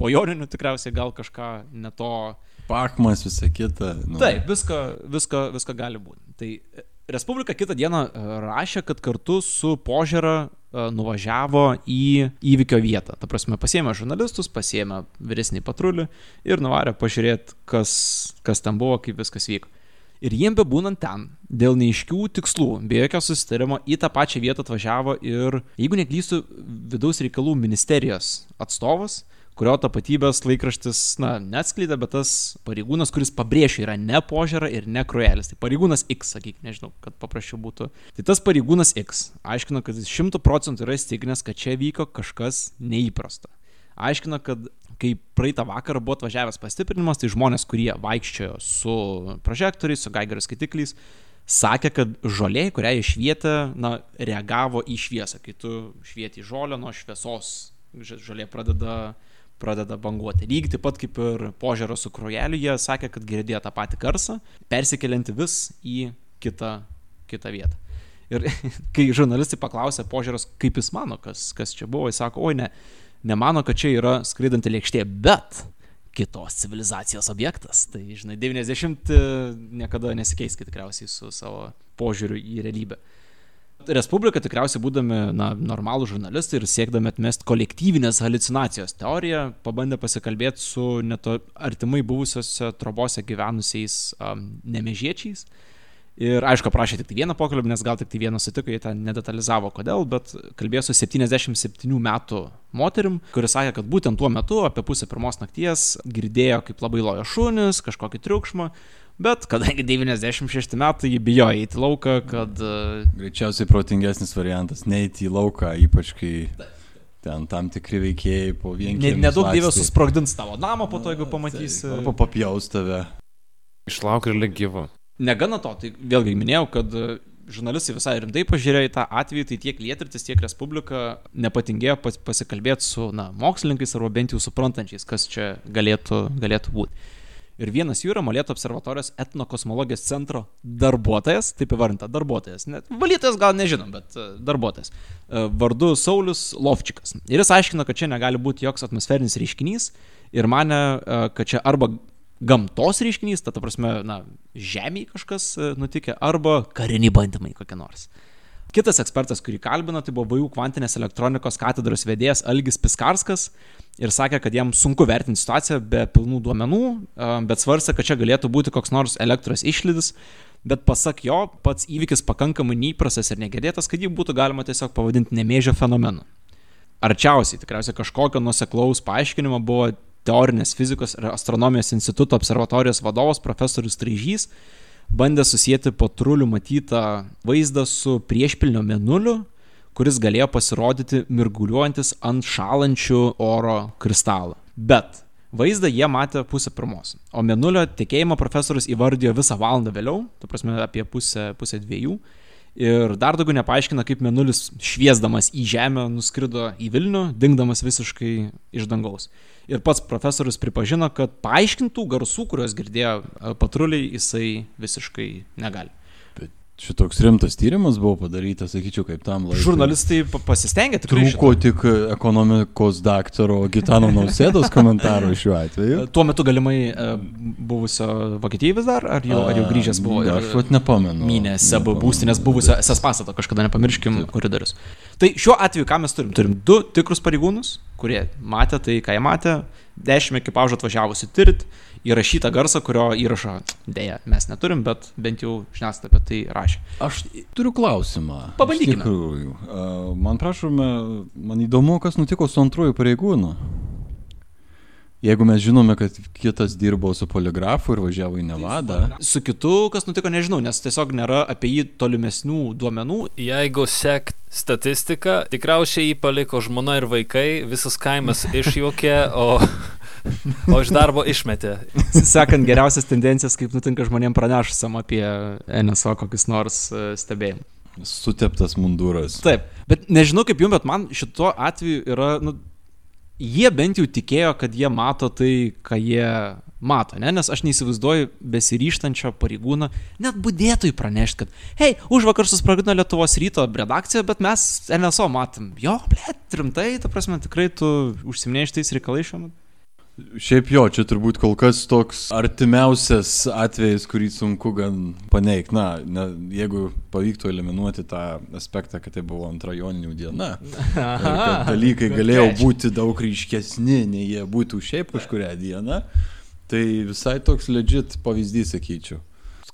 po joninių tikriausiai gal kažką ne to. Pakmas, visa kita. Nu. Taip, visko, visko, visko gali būti. Tai Respublika kitą dieną e, rašė, kad kartu su požiūra nuvažiavo į įvykio vietą. Ta prasme, pasiėmė žurnalistus, pasiėmė vyresnį patrulį ir nuvarė pažiūrėti, kas, kas ten buvo, kaip viskas vyko. Ir jiem bebūnant ten, dėl neiškių tikslų, be jokio susitarimo, į tą pačią vietą atvažiavo ir, jeigu neklystu, vidaus reikalų ministerijos atstovas, kurio tapatybės laikraštis, na, neatskleidė, bet tas pareigūnas, kuris pabrėžia, yra ne požera ir ne kruelis. Tai pareigūnas X, sakyk, nežinau, kad paprasčiau būtų. Tai tas pareigūnas X aiškino, kad jis šimtų procentų yra įstikinęs, kad čia vyko kažkas neįprasta. Aiškina, kad kai praeitą vakarą buvo atvažiavęs pastiprinimas, tai žmonės, kurie vaikščiojo su prožektoriais, su Geigerio skaitikliais, sakė, kad žolė, kurią išvietė, na, reagavo į šviesą. Kai tu švieti žolę nuo šviesos, žolė pradeda pradeda banguoti. Lygiai taip pat kaip ir požero su krojeliu, jie sakė, kad girdėjo tą patį garsą, persikelianti vis į kitą, kitą vietą. Ir kai žurnalistai paklausė požeros, kaip jis mano, kas, kas čia buvo, jis sako, oi ne, nemano, kad čia yra skraidanti lėkštė, bet kitos civilizacijos objektas. Tai, žinai, 90 niekada nesikeis, tikriausiai su savo požiūriu į realybę. Respublika tikriausiai būdami na, normalų žurnalistai ir siekdami atmesti kolektyvinės halucinacijos teoriją, pabandė pasikalbėti su neto artimai buvusiose trobose gyvenusiais um, nemežiečiais. Ir aišku, prašė tik tai vieną pokalbį, nes gal tik tai vieną sutiko, jie ten nedetalizavo kodėl, bet kalbėjo su 77 metų moterim, kuris sakė, kad būtent tuo metu, apie pusę pirmos nakties, girdėjo, kaip labai lojo šunis, kažkokį triukšmą Bet kadangi 96 metai jį bijojo eiti į lauką, kad... E, Greičiausiai protingesnis variantas - neiti į lauką, ypač kai ten tam tikri veikėjai po vieną... Nedaug dievės susprogdins tavo namą po to, jeigu pamatysi. Arba papjaus tave. Išlauk ir lik gyvo. Negana to, tai vėlgi minėjau, kad e, žurnalistai visai rimtai pažiūrėjo į tą atvejį, tai tiek Lietritis, tiek Respublika nepatingėjo pasikalbėti su na, mokslininkais arba bent jau suprantančiais, kas čia galėtų, galėtų būti ir vienas jų yra Molėtų observatorijos etnokosmologijos centro darbuotojas, taip įvardinta darbuotojas, net valytojas gal nežinom, bet e, darbuotojas, e, vardu Saulis Lovčikas. Ir jis aiškino, kad čia negali būti joks atmosferinis reiškinys ir mane, kad čia arba gamtos reiškinys, ta, ta prasme, na, žemėje kažkas nutikė, arba kariniai bandymai kokie nors. Kitas ekspertas, kurį kalbino, tai buvo VAU kvantinės elektronikos katedros vedėjas Algis Piskarskas ir sakė, kad jam sunku vertinti situaciją be pilnų duomenų, bet svarstė, kad čia galėtų būti koks nors elektros išlydis, bet pasak jo, pats įvykis pakankamai neįprastas ir negirdėtas, kad jį būtų galima tiesiog pavadinti nemėžio fenomenu. Arčiausiai tikriausiai kažkokio nuseklaus paaiškinimo buvo teorinės fizikos ir astronomijos instituto observatorijos vadovas profesorius Traižys, bandė susijęti patrulių matytą vaizdą su priešpilnio menuliu, kuris galėjo pasirodyti mirguliuojantis ant šalančių oro kristalų. Bet vaizdą jie matė pusę pirmos, o menulio tekėjimą profesorius įvardijo visą valandą vėliau, tu prasme apie pusę, pusę dviejų. Ir dar daugiau nepaaiškina, kaip menulis šviesdamas į Žemę nuskrido į Vilnių, dingdamas visiškai iš dangaus ir pats profesorius pripažino, kad paaiškintų garsų, kuriuos girdėjo patruliai, jisai visiškai negali. Šitoks rimtas tyrimas buvo padarytas, sakyčiau, kaip tam laikui. Žurnalistai pasistengė tikrai. Trūko šito. tik ekonomikos daktaro Gitano Nausėdos komentaro šiuo atveju. Tuo metu galimai e, buvusio Vokietijai vis dar, ar jau, ar jau grįžęs buvo? A, aš vat nepamenu. Minė SEB būstinės buvusio SS pastato, kažkada nepamirškim Taip. koridorius. Tai šiuo atveju ką mes turim? Turim du tikrus pareigūnus, kurie matė tai, ką jie matė, dešimt ekipažų atvažiavusi tirti įrašytą garsą, kurio įrašą dėja mes neturim, bet bent jau žiniasklaida apie tai rašė. Aš turiu klausimą. Pabandykime. Tikrųjų, man prašome, man įdomu, kas nutiko su antruoju pareigūnu. Jeigu mes žinome, kad kitas dirbo su poligrafu ir važiavo į Nevadą. Su kitu, kas nutiko, nežinau, nes tiesiog nėra apie jį tolimesnių duomenų. Jeigu sekt statistiką, tikriausiai jį paliko žmona ir vaikai, visas kaimas išjuokė, o o iš darbo išmetė. Sekant geriausias tendencijas, kaip nutinka žmonėms pranešusam apie NSO kokius nors e, stebėjimus. Suteptas munduras. Taip, bet nežinau kaip jums, bet man šituo atveju yra, nu, jie bent jau tikėjo, kad jie mato tai, ką jie mato, ne? nes aš neįsivaizduoju besiryštančio pareigūno, net būdėtojui pranešti, kad, hei, už vakar susprogdino Lietuvos ryto redakciją, bet mes NSO matom. Jo, blėt, rimtai, ta prasme, tikrai tu užsiminėjai šitais reikalais šiuo metu. Šiaip jo, čia turbūt kol kas toks artimiausias atvejis, kurį sunku gan paneigti. Na, ne, jeigu pavyktų eliminuoti tą aspektą, kad tai buvo antra joninių diena. dalykai galėjo būti daug ryškesni, nei jie būtų šiaip kažkuria diena. Tai visai toks legit pavyzdys, sakyčiau.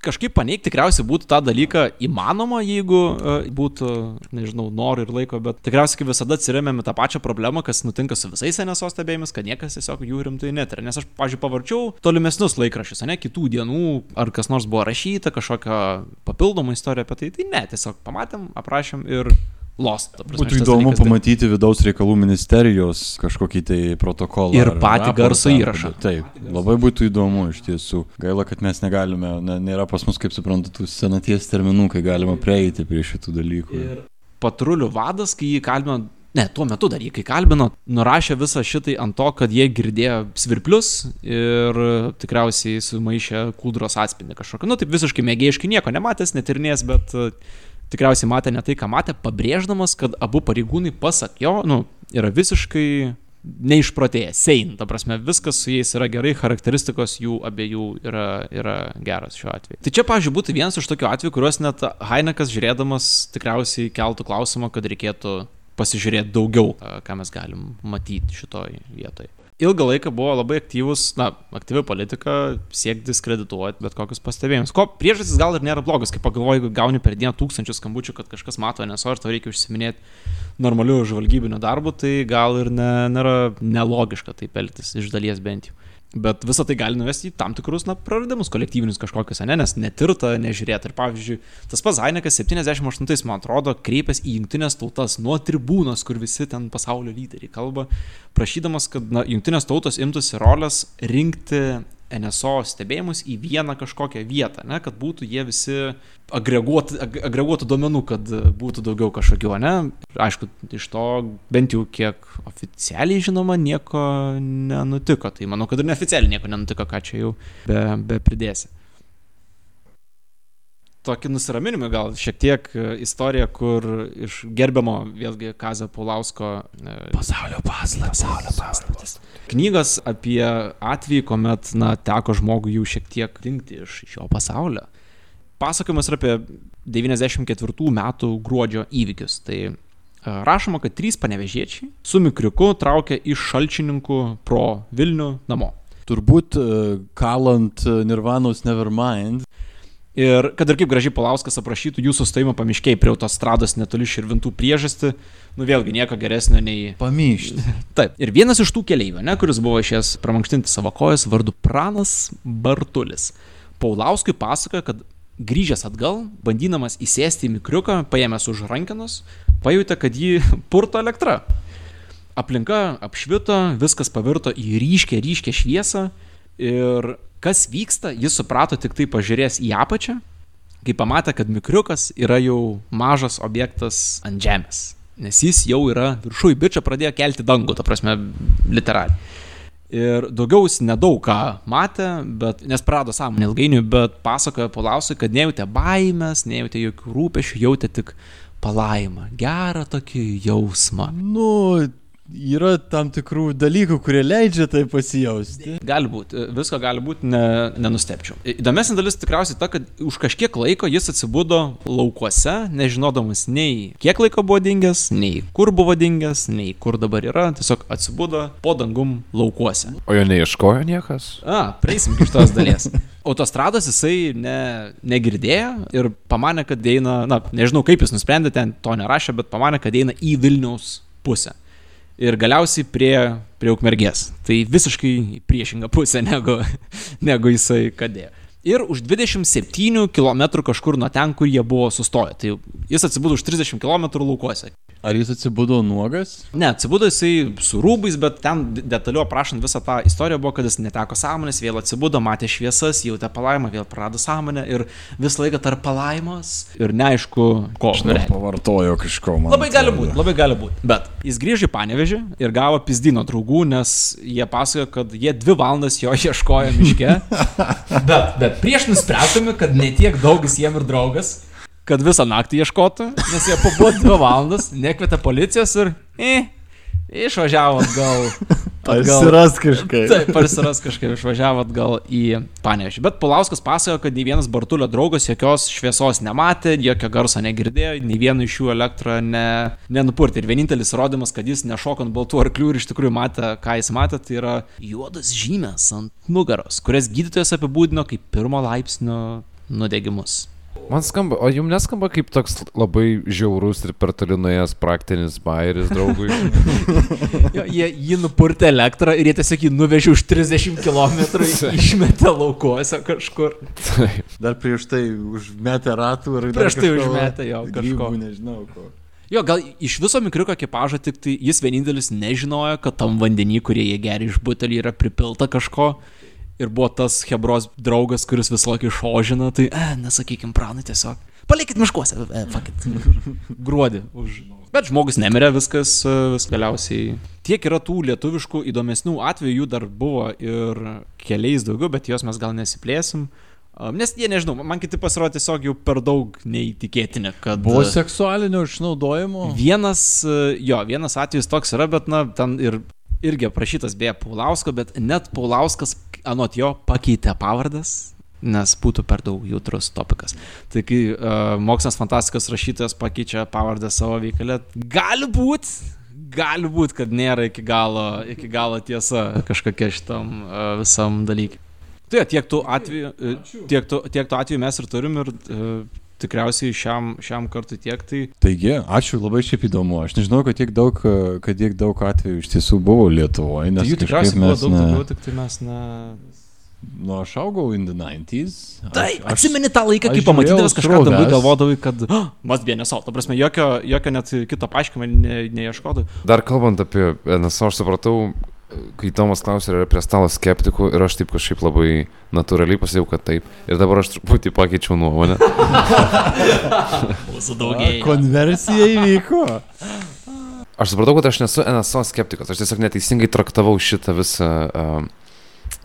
Kažkaip paneigti tikriausiai būtų tą dalyką įmanoma, jeigu uh, būtų, nežinau, noro ir laiko, bet tikriausiai kaip visada atsiremėm į tą pačią problemą, kas nutinka su visais NSO stebėjimais, kad niekas tiesiog jų rimtai netarė. Nes aš, pažiūrėjau, pavarčiau tolimesnius laikraščius, ne kitų dienų, ar kas nors buvo rašyta, kažkokia papildoma istorija apie tai. Tai ne, tiesiog pamatėm, aprašėm ir lost. prasme, Būtų įdomu dalykas, tai- pamatyti vidaus reikalų ministerijos kažkokį tai protokolą. Ir patį garso ar- įrašą. Taip, labai būtų įdomu iš tiesų. Gaila, kad mes negalime, ne, nėra pas mus, kaip suprantu, tų senaties terminų, kai galima prieiti prie šitų dalykų. Ir patrulių vadas, kai jį kalbino, ne, tuo metu dar jį kai kalbino, nurašė visą šitai ant to, kad jie girdėjo svirplius ir tikriausiai sumaišė kūdros atspindį kažkokį. Nu, taip visiškai mėgėjiškai nieko nematęs, netirnės, bet tikriausiai matė ne tai, ką matė, pabrėždamas, kad abu pareigūnai pasak jo, nu, yra visiškai neišprotėję, sein, ta prasme, viskas su jais yra gerai, charakteristikos jų abiejų yra, yra geras šiuo atveju. Tai čia, pažiūrėjau, būtų vienas iš tokių atvejų, kuriuos net Heinekas žiūrėdamas tikriausiai keltų klausimą, kad reikėtų pasižiūrėti daugiau, ką mes galim matyti šitoj vietoje. Ilgą laiką buvo labai aktyvus, na, aktyvi politika, siekti diskredituoti bet kokius pastebėjimus. Ko priežastis gal ir nėra blogas, kai pagalvoji, jeigu gauni per dieną tūkstančius skambučių, kad kažkas mato NSO ir tau reikia užsiminėti normaliu žvalgybiniu darbu, tai gal ir ne, nėra nelogiška taip elgtis, iš dalies bent jau. Bet visą tai gali nuvesti į tam tikrus, na, praradimus kolektyvinius kažkokius, ne, nes netirta, nežiūrėta. Ir pavyzdžiui, tas pats Zainekas 78, man atrodo, kreipęs į jungtinės tautas nuo tribūnos, kur visi ten pasaulio lyderiai kalba, prašydamas, kad, na, jungtinės tautos imtųsi rolės rinkti NSO stebėjimus į vieną kažkokią vietą, ne, kad būtų jie visi agreguoti, ag, agreguotų duomenų, kad būtų daugiau kažkokio, ne. Aišku, iš to bent jau kiek oficialiai žinoma, nieko nenutiko. Tai manau, kad ir neoficialiai nieko nenutiko, ką čia jau be, be pridėsi. Tokį nusiraminimą gal šiek tiek e, istorija, kur iš gerbiamo vėlgi Kazio Paulausko e, Pasaulio paslaptis. Pasaulio paslaptis. knygos apie atvejį, kuomet, na, teko žmogui jau šiek tiek dingti iš šio pasaulio. Pasakojimas yra apie 94 metų gruodžio įvykius. Tai e, rašoma, kad trys panevežiečiai su mikriuku traukia iš šalčininkų pro Vilnių namo. Turbūt kalant Nirvanos Nevermind. Ir kad ir kaip gražiai Palauskas aprašytų jūsų stojimą pamiškiai prie autostrados netoli širvintų priežastį, nu vėlgi nieko geresnio nei Pamyšti. Taip. Ir vienas iš tų keleivių, ne, kuris buvo išėjęs pramankštinti savo kojas vardu Pranas Bartulis. Paulauskui pasakoja, kad grįžęs atgal, bandydamas įsėsti į mikriuką, paėmęs už rankenos, pajutė, kad jį purto elektra. Aplinka apšvito, viskas pavirto į ryškę, ryškę šviesą ir kas vyksta, jis suprato tik tai pažiūrėjęs į apačią, kai pamatė, kad mikriukas yra jau mažas objektas ant žemės. Nes jis jau yra viršui, bičia pradėjo kelti dangų, ta prasme, literaliai. Ir daugiau jis nedaug ką matė, bet, nes prado sąmonę ilgainiui, bet pasakojo Pulausui, kad nejautė baimės, nejautė jokių rūpešių, jautė tik palaimą, gerą tokį jausmą. Nu, yra tam tikrų dalykų, kurie leidžia tai pasijausti. Gali būti, visko gali būti, ne, nenustepčiau. Įdomesnė dalis tikriausiai ta, kad už kažkiek laiko jis atsibudo laukuose, nežinodamas nei kiek laiko buvo dingęs, nei kur buvo dingęs, nei kur dabar yra, tiesiog atsibudo po dangum laukuose. O jo neieškojo niekas? A, prieisim prie šitos dalies. Autostrados jisai ne, negirdėjo ir pamanė, kad eina, na, nežinau kaip jis nusprendė, ten to nerašė, bet pamanė, kad eina į Vilniaus pusę. Ir galiausiai prie, prie ukmergės. Tai visiškai į priešingą pusę negu, negu jisai kadėjo. Ir už 27 km kažkur nuo ten, kur jie buvo sustoję. Tai jis atsibudo už 30 km laukuose. Ar jis atsibudo nuogas? Ne, atsibudo jisai su rūbais, bet ten detaliu aprašant visą tą istoriją buvo, kad jis neteko sąmonės, vėl atsibudo, matė šviesas, jautė palaimą, vėl prarado sąmonę ir visą laiką tarp palaimos ir neaišku, ko aš norėjau. Pavartojo kažko man. Labai gali būti, labai gali būti. Bet jis grįžo į Panevežį ir gavo pizdino draugų, nes jie pasakojo, kad jie dvi valandas jo ieškojo miške. bet, bet prieš nuspręstami, kad netiek daug jis jiem ir draugas, kad visą naktį ieškotų, nes jie pabuvo dvi valandas, nekvietė policijos ir... E, Išvažiavo atgal, Atsiras kažkaip. Taip, parsiras kažkaip išvažiavo atgal į Panevežį. Bet Pulauskas pasakojo, kad nei vienas Bartulio draugas jokios šviesos nematė, jokio garso negirdėjo, nei vieno iš jų elektrą ne, nenupurtė. Ir vienintelis įrodymas, kad jis nešoko ant baltų arklių ir iš tikrųjų matė, ką jis matė, tai yra juodas žymės ant nugaros, kurias gydytojas apibūdino kaip pirmo laipsnio nudegimus. Man skamba, o jums neskamba kaip toks labai žiaurus ir per toli nuėjęs praktinis bairis draugui. Jo, jie jį nupurtė elektrą ir jie tiesiog jį nuvežė už 30 km, išmetė laukuose kažkur. Taip. Dar prieš tai užmetė ratų ir... dar Prieš tai užmetė jo grybų, kažko. Nežinau ko. Jo, gal iš viso mikriuko ekipažo tik tai jis vienintelis nežinojo, kad tam vandenį, kurį jie geria iš butelį, yra pripilta kažko. Ir buvo tas Hebros draugas, kuris visą laiką išožina, tai, e, nesakykim, pranai tiesiog. Palikit miškuose, e, fakit. Gruodį už. Bet žmogus nemirė, viskas, e, vis galiausiai. Tiek yra tų lietuviškų įdomesnių atvejų, jų dar buvo ir keliais daugiau, bet juos mes gal nesiplėsim. A, Nes jie nežinau, man kiti pasirodė tiesiog jau per daug neįtikėtini, kad... Buvo e, seksualinio išnaudojimo. Vienas, e, jo, vienas atvejis toks yra, bet, na, ten ir, irgi aprašytas beje Paulausko, bet net Paulauskas, anot jo, pakeitė pavardas, nes būtų per daug jautrus topikas. Tai kai uh, mokslas fantastikas rašytojas pakeičia pavardę savo veikalę, gali būti, gali būti, kad nėra iki galo, iki galo tiesa kažkokia šitam uh, visam dalykui. Tai tiek tų atvejų, e, tiek tų, tiek tų atvejų mes ir turim ir uh, tikriausiai šiam, šiam kartui tiek. Tai Taigi, ačiū, labai šiaip įdomu. Aš nežinau, kad tiek daug, kad tiek daug atvejų iš tiesų buvo Lietuvoje. Tai Nes jų tikriausiai buvo mes daug ne- daugiau, tik tai mes ne... Nu, aš augau in the 90s. Tai Aš- aš- atsimeni tą laiką, kai žiūrėjau kažką sroves. galvodavai, kad oh, mas bien neso. Ta prasme, jokio, jokio net kito paaiškinimo ne, neieškodavai. Dar kalbant apie NSO, aš supratau, kai Tomas klausė, ar yra prie stalo skeptikų ir aš taip kažkaip labai natūraliai pasakiau, kad taip. Ir dabar aš truputį pakeičiau nuomonę. Mūsų A, Konversija įvyko. Aš supratau, kad aš nesu NSO skeptikas, aš tiesiog neteisingai traktavau šitą visą uh,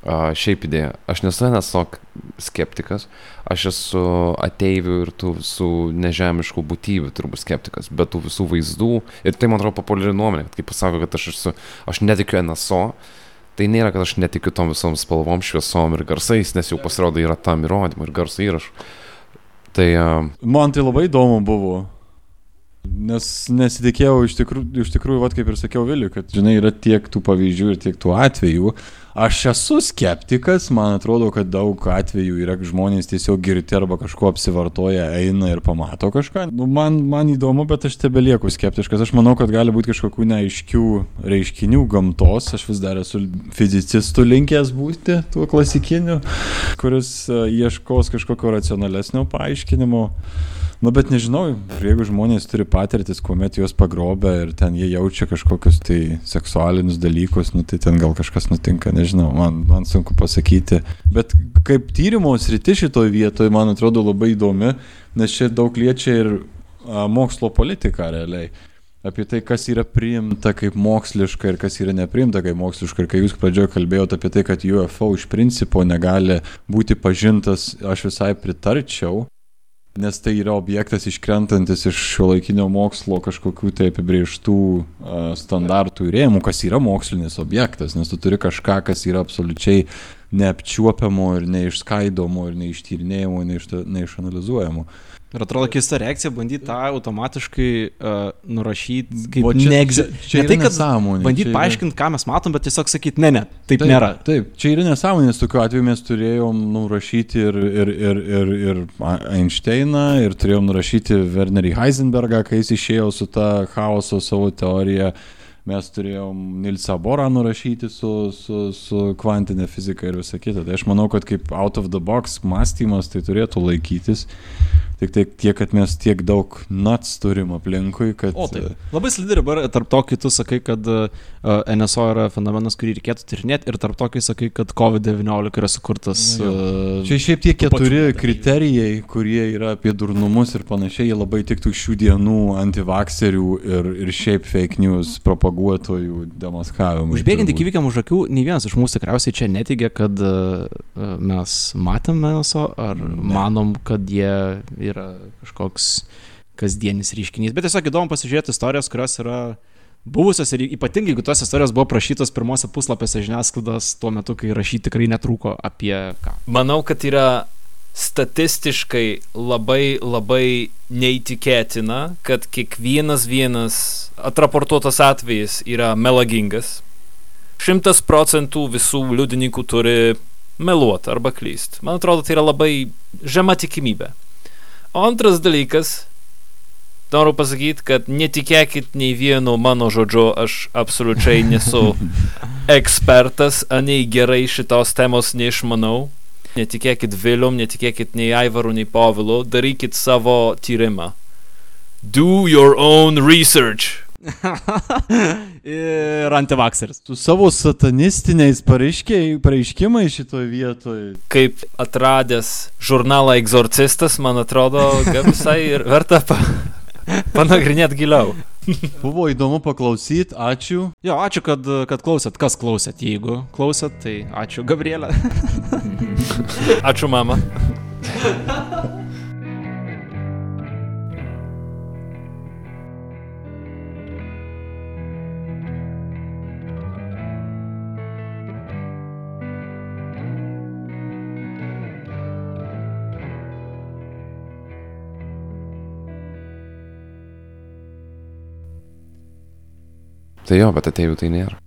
šiaip idėją. Aš nesu NSO k- skeptikas, aš esu ateivių ir tų visų nežemiškų būtybių turbūt skeptikas, bet tų visų vaizdų. Ir tai man atrodo populiari nuomonė, kad kai pasako, kad aš esu, aš netikiu NSO. Tai nėra, kad aš netikiu tom visom spalvom, šviesom ir garsais, nes jau pasirodo yra tam įrodymų ir garso įrašų. Tai uh, Man tai labai įdomu buvo. Nes nesitikėjau iš tikrųjų, iš tikrųjų vat, kaip ir sakiau Viliui, kad, žinai, yra tiek tų pavyzdžių ir tiek tų atvejų. Aš esu skeptikas, man atrodo, kad daug atvejų yra žmonės tiesiog girti arba kažko apsivartoja, eina ir pamato kažką. Nu, man, man įdomu, bet aš tebelieku skeptiškas. Aš manau, kad gali būti kažkokių neaiškių reiškinių gamtos. Aš vis dar esu fizicistų linkęs būti tuo klasikiniu, kuris e, ieškos kažkokio racionalesnio paaiškinimo. Nu, bet nežinau, jeigu žmonės turi patirtis, kuomet juos pagrobia ir ten jie jaučia kažkokius tai seksualinius dalykus, nu, tai ten gal kažkas nutinka, nežinau, man, man sunku pasakyti. Bet kaip tyrimo sriti šitoj vietoje, man atrodo labai įdomi, nes čia daug liečia ir a, mokslo politiką realiai. Apie tai, kas yra priimta kaip moksliška ir kas yra nepriimta kaip moksliška. Ir kai jūs pradžioje kalbėjote apie tai, kad UFO iš principo negali būti pažintas, aš visai pritarčiau. Nes tai yra objektas iškrentantis iš šiuolaikinio mokslo kažkokių tai apibrieštų standartų ir rėmų, kas yra mokslinis objektas, nes tu turi kažką, kas yra absoliučiai neapčiuopiamo ir neišskaidomo ir neištyrinėjimo, neiš, neišanalizuojamo. Ir atrodo keista reakcija bandyti tą automatiškai uh, nurašyti kaip O čia- neegzi... čia- čia Ne tai, kad nesąmonė, bandyti čia yra- paaiškinti, ką mes matom, bet tiesiog sakyti, ne, ne, taip, taip, nėra. Taip, čia yra nesąmonės, tokiu atveju mes turėjom nurašyti ir, ir, ir, ir, ir Einšteiną, ir turėjom nurašyti Wernerį Heisenbergą, kai jis išėjo su ta chaoso savo teorija. Mes turėjom Nilsą Borą nurašyti su, su, su kvantinė fizika ir visa kita. Tai aš manau, kad kaip out of the box mąstymas tai turėtų laikytis. Tik tai tiek, kad mes tiek daug nuts turim aplinkui, kad... O taip. Labai slidi riba yra tarp to, kai tu sakai, kad uh, NSO yra fenomenas, kurį reikėtų tyrinėti, ir tarp to, kai sakai, kad COVID-19 yra sukurtas. Jo. Uh, Čia šiaip tie keturi kriterijai, kurie yra apie durnumus ir panašiai, jie labai tiktų šių dienų antivakserių ir, ir šiaip fake news propaguotojų demaskavimui. Užbėgant iki įvykiam už akių, nei vienas iš mūsų tikriausiai čia neteigia, kad mes matėm NSO, ar ne. manom, kad jie yra kažkoks kasdienis reiškinys. Bet tiesiog įdomu pasižiūrėti istorijas, kurios yra buvusios ir ypatingai, jeigu tos istorijos buvo prašytos pirmose puslapiuose žiniasklaidos tuo metu, kai rašyti tikrai netrūko apie ką. Manau, kad yra statistiškai labai labai neįtikėtina, kad kiekvienas vienas atraportuotas atvejis yra melagingas. Šimtas procentų visų liudininkų turi meluoti arba klysti. Man atrodo, tai yra labai žema tikimybė. Antras dalykas, noriu pasakyti, kad netikėkit nei vieno mano žodžio, aš absoliučiai nesu ekspertas, anei gerai šitos temos neišmanau. Netikėkit Vilium, netikėkit nei Aivaru, nei Povilu, darykit savo tyrimą. Do your own research. ir antivakseris. Su savo satanistiniais pareiškiai- pareiškimais šitoje vietoje. Kaip atradęs žurnalą Exorcistas, man atrodo, visai ir verta pa, panagrinėti giliau. Buvo įdomu paklausyti, ačiū. Jo, ačiū, kad, kad klausėt. Kas klausėt? Jeigu klausėt, tai ačiū, Gabrielė. Ačiū, mama. Tai jo, bet atėjų tai nėra.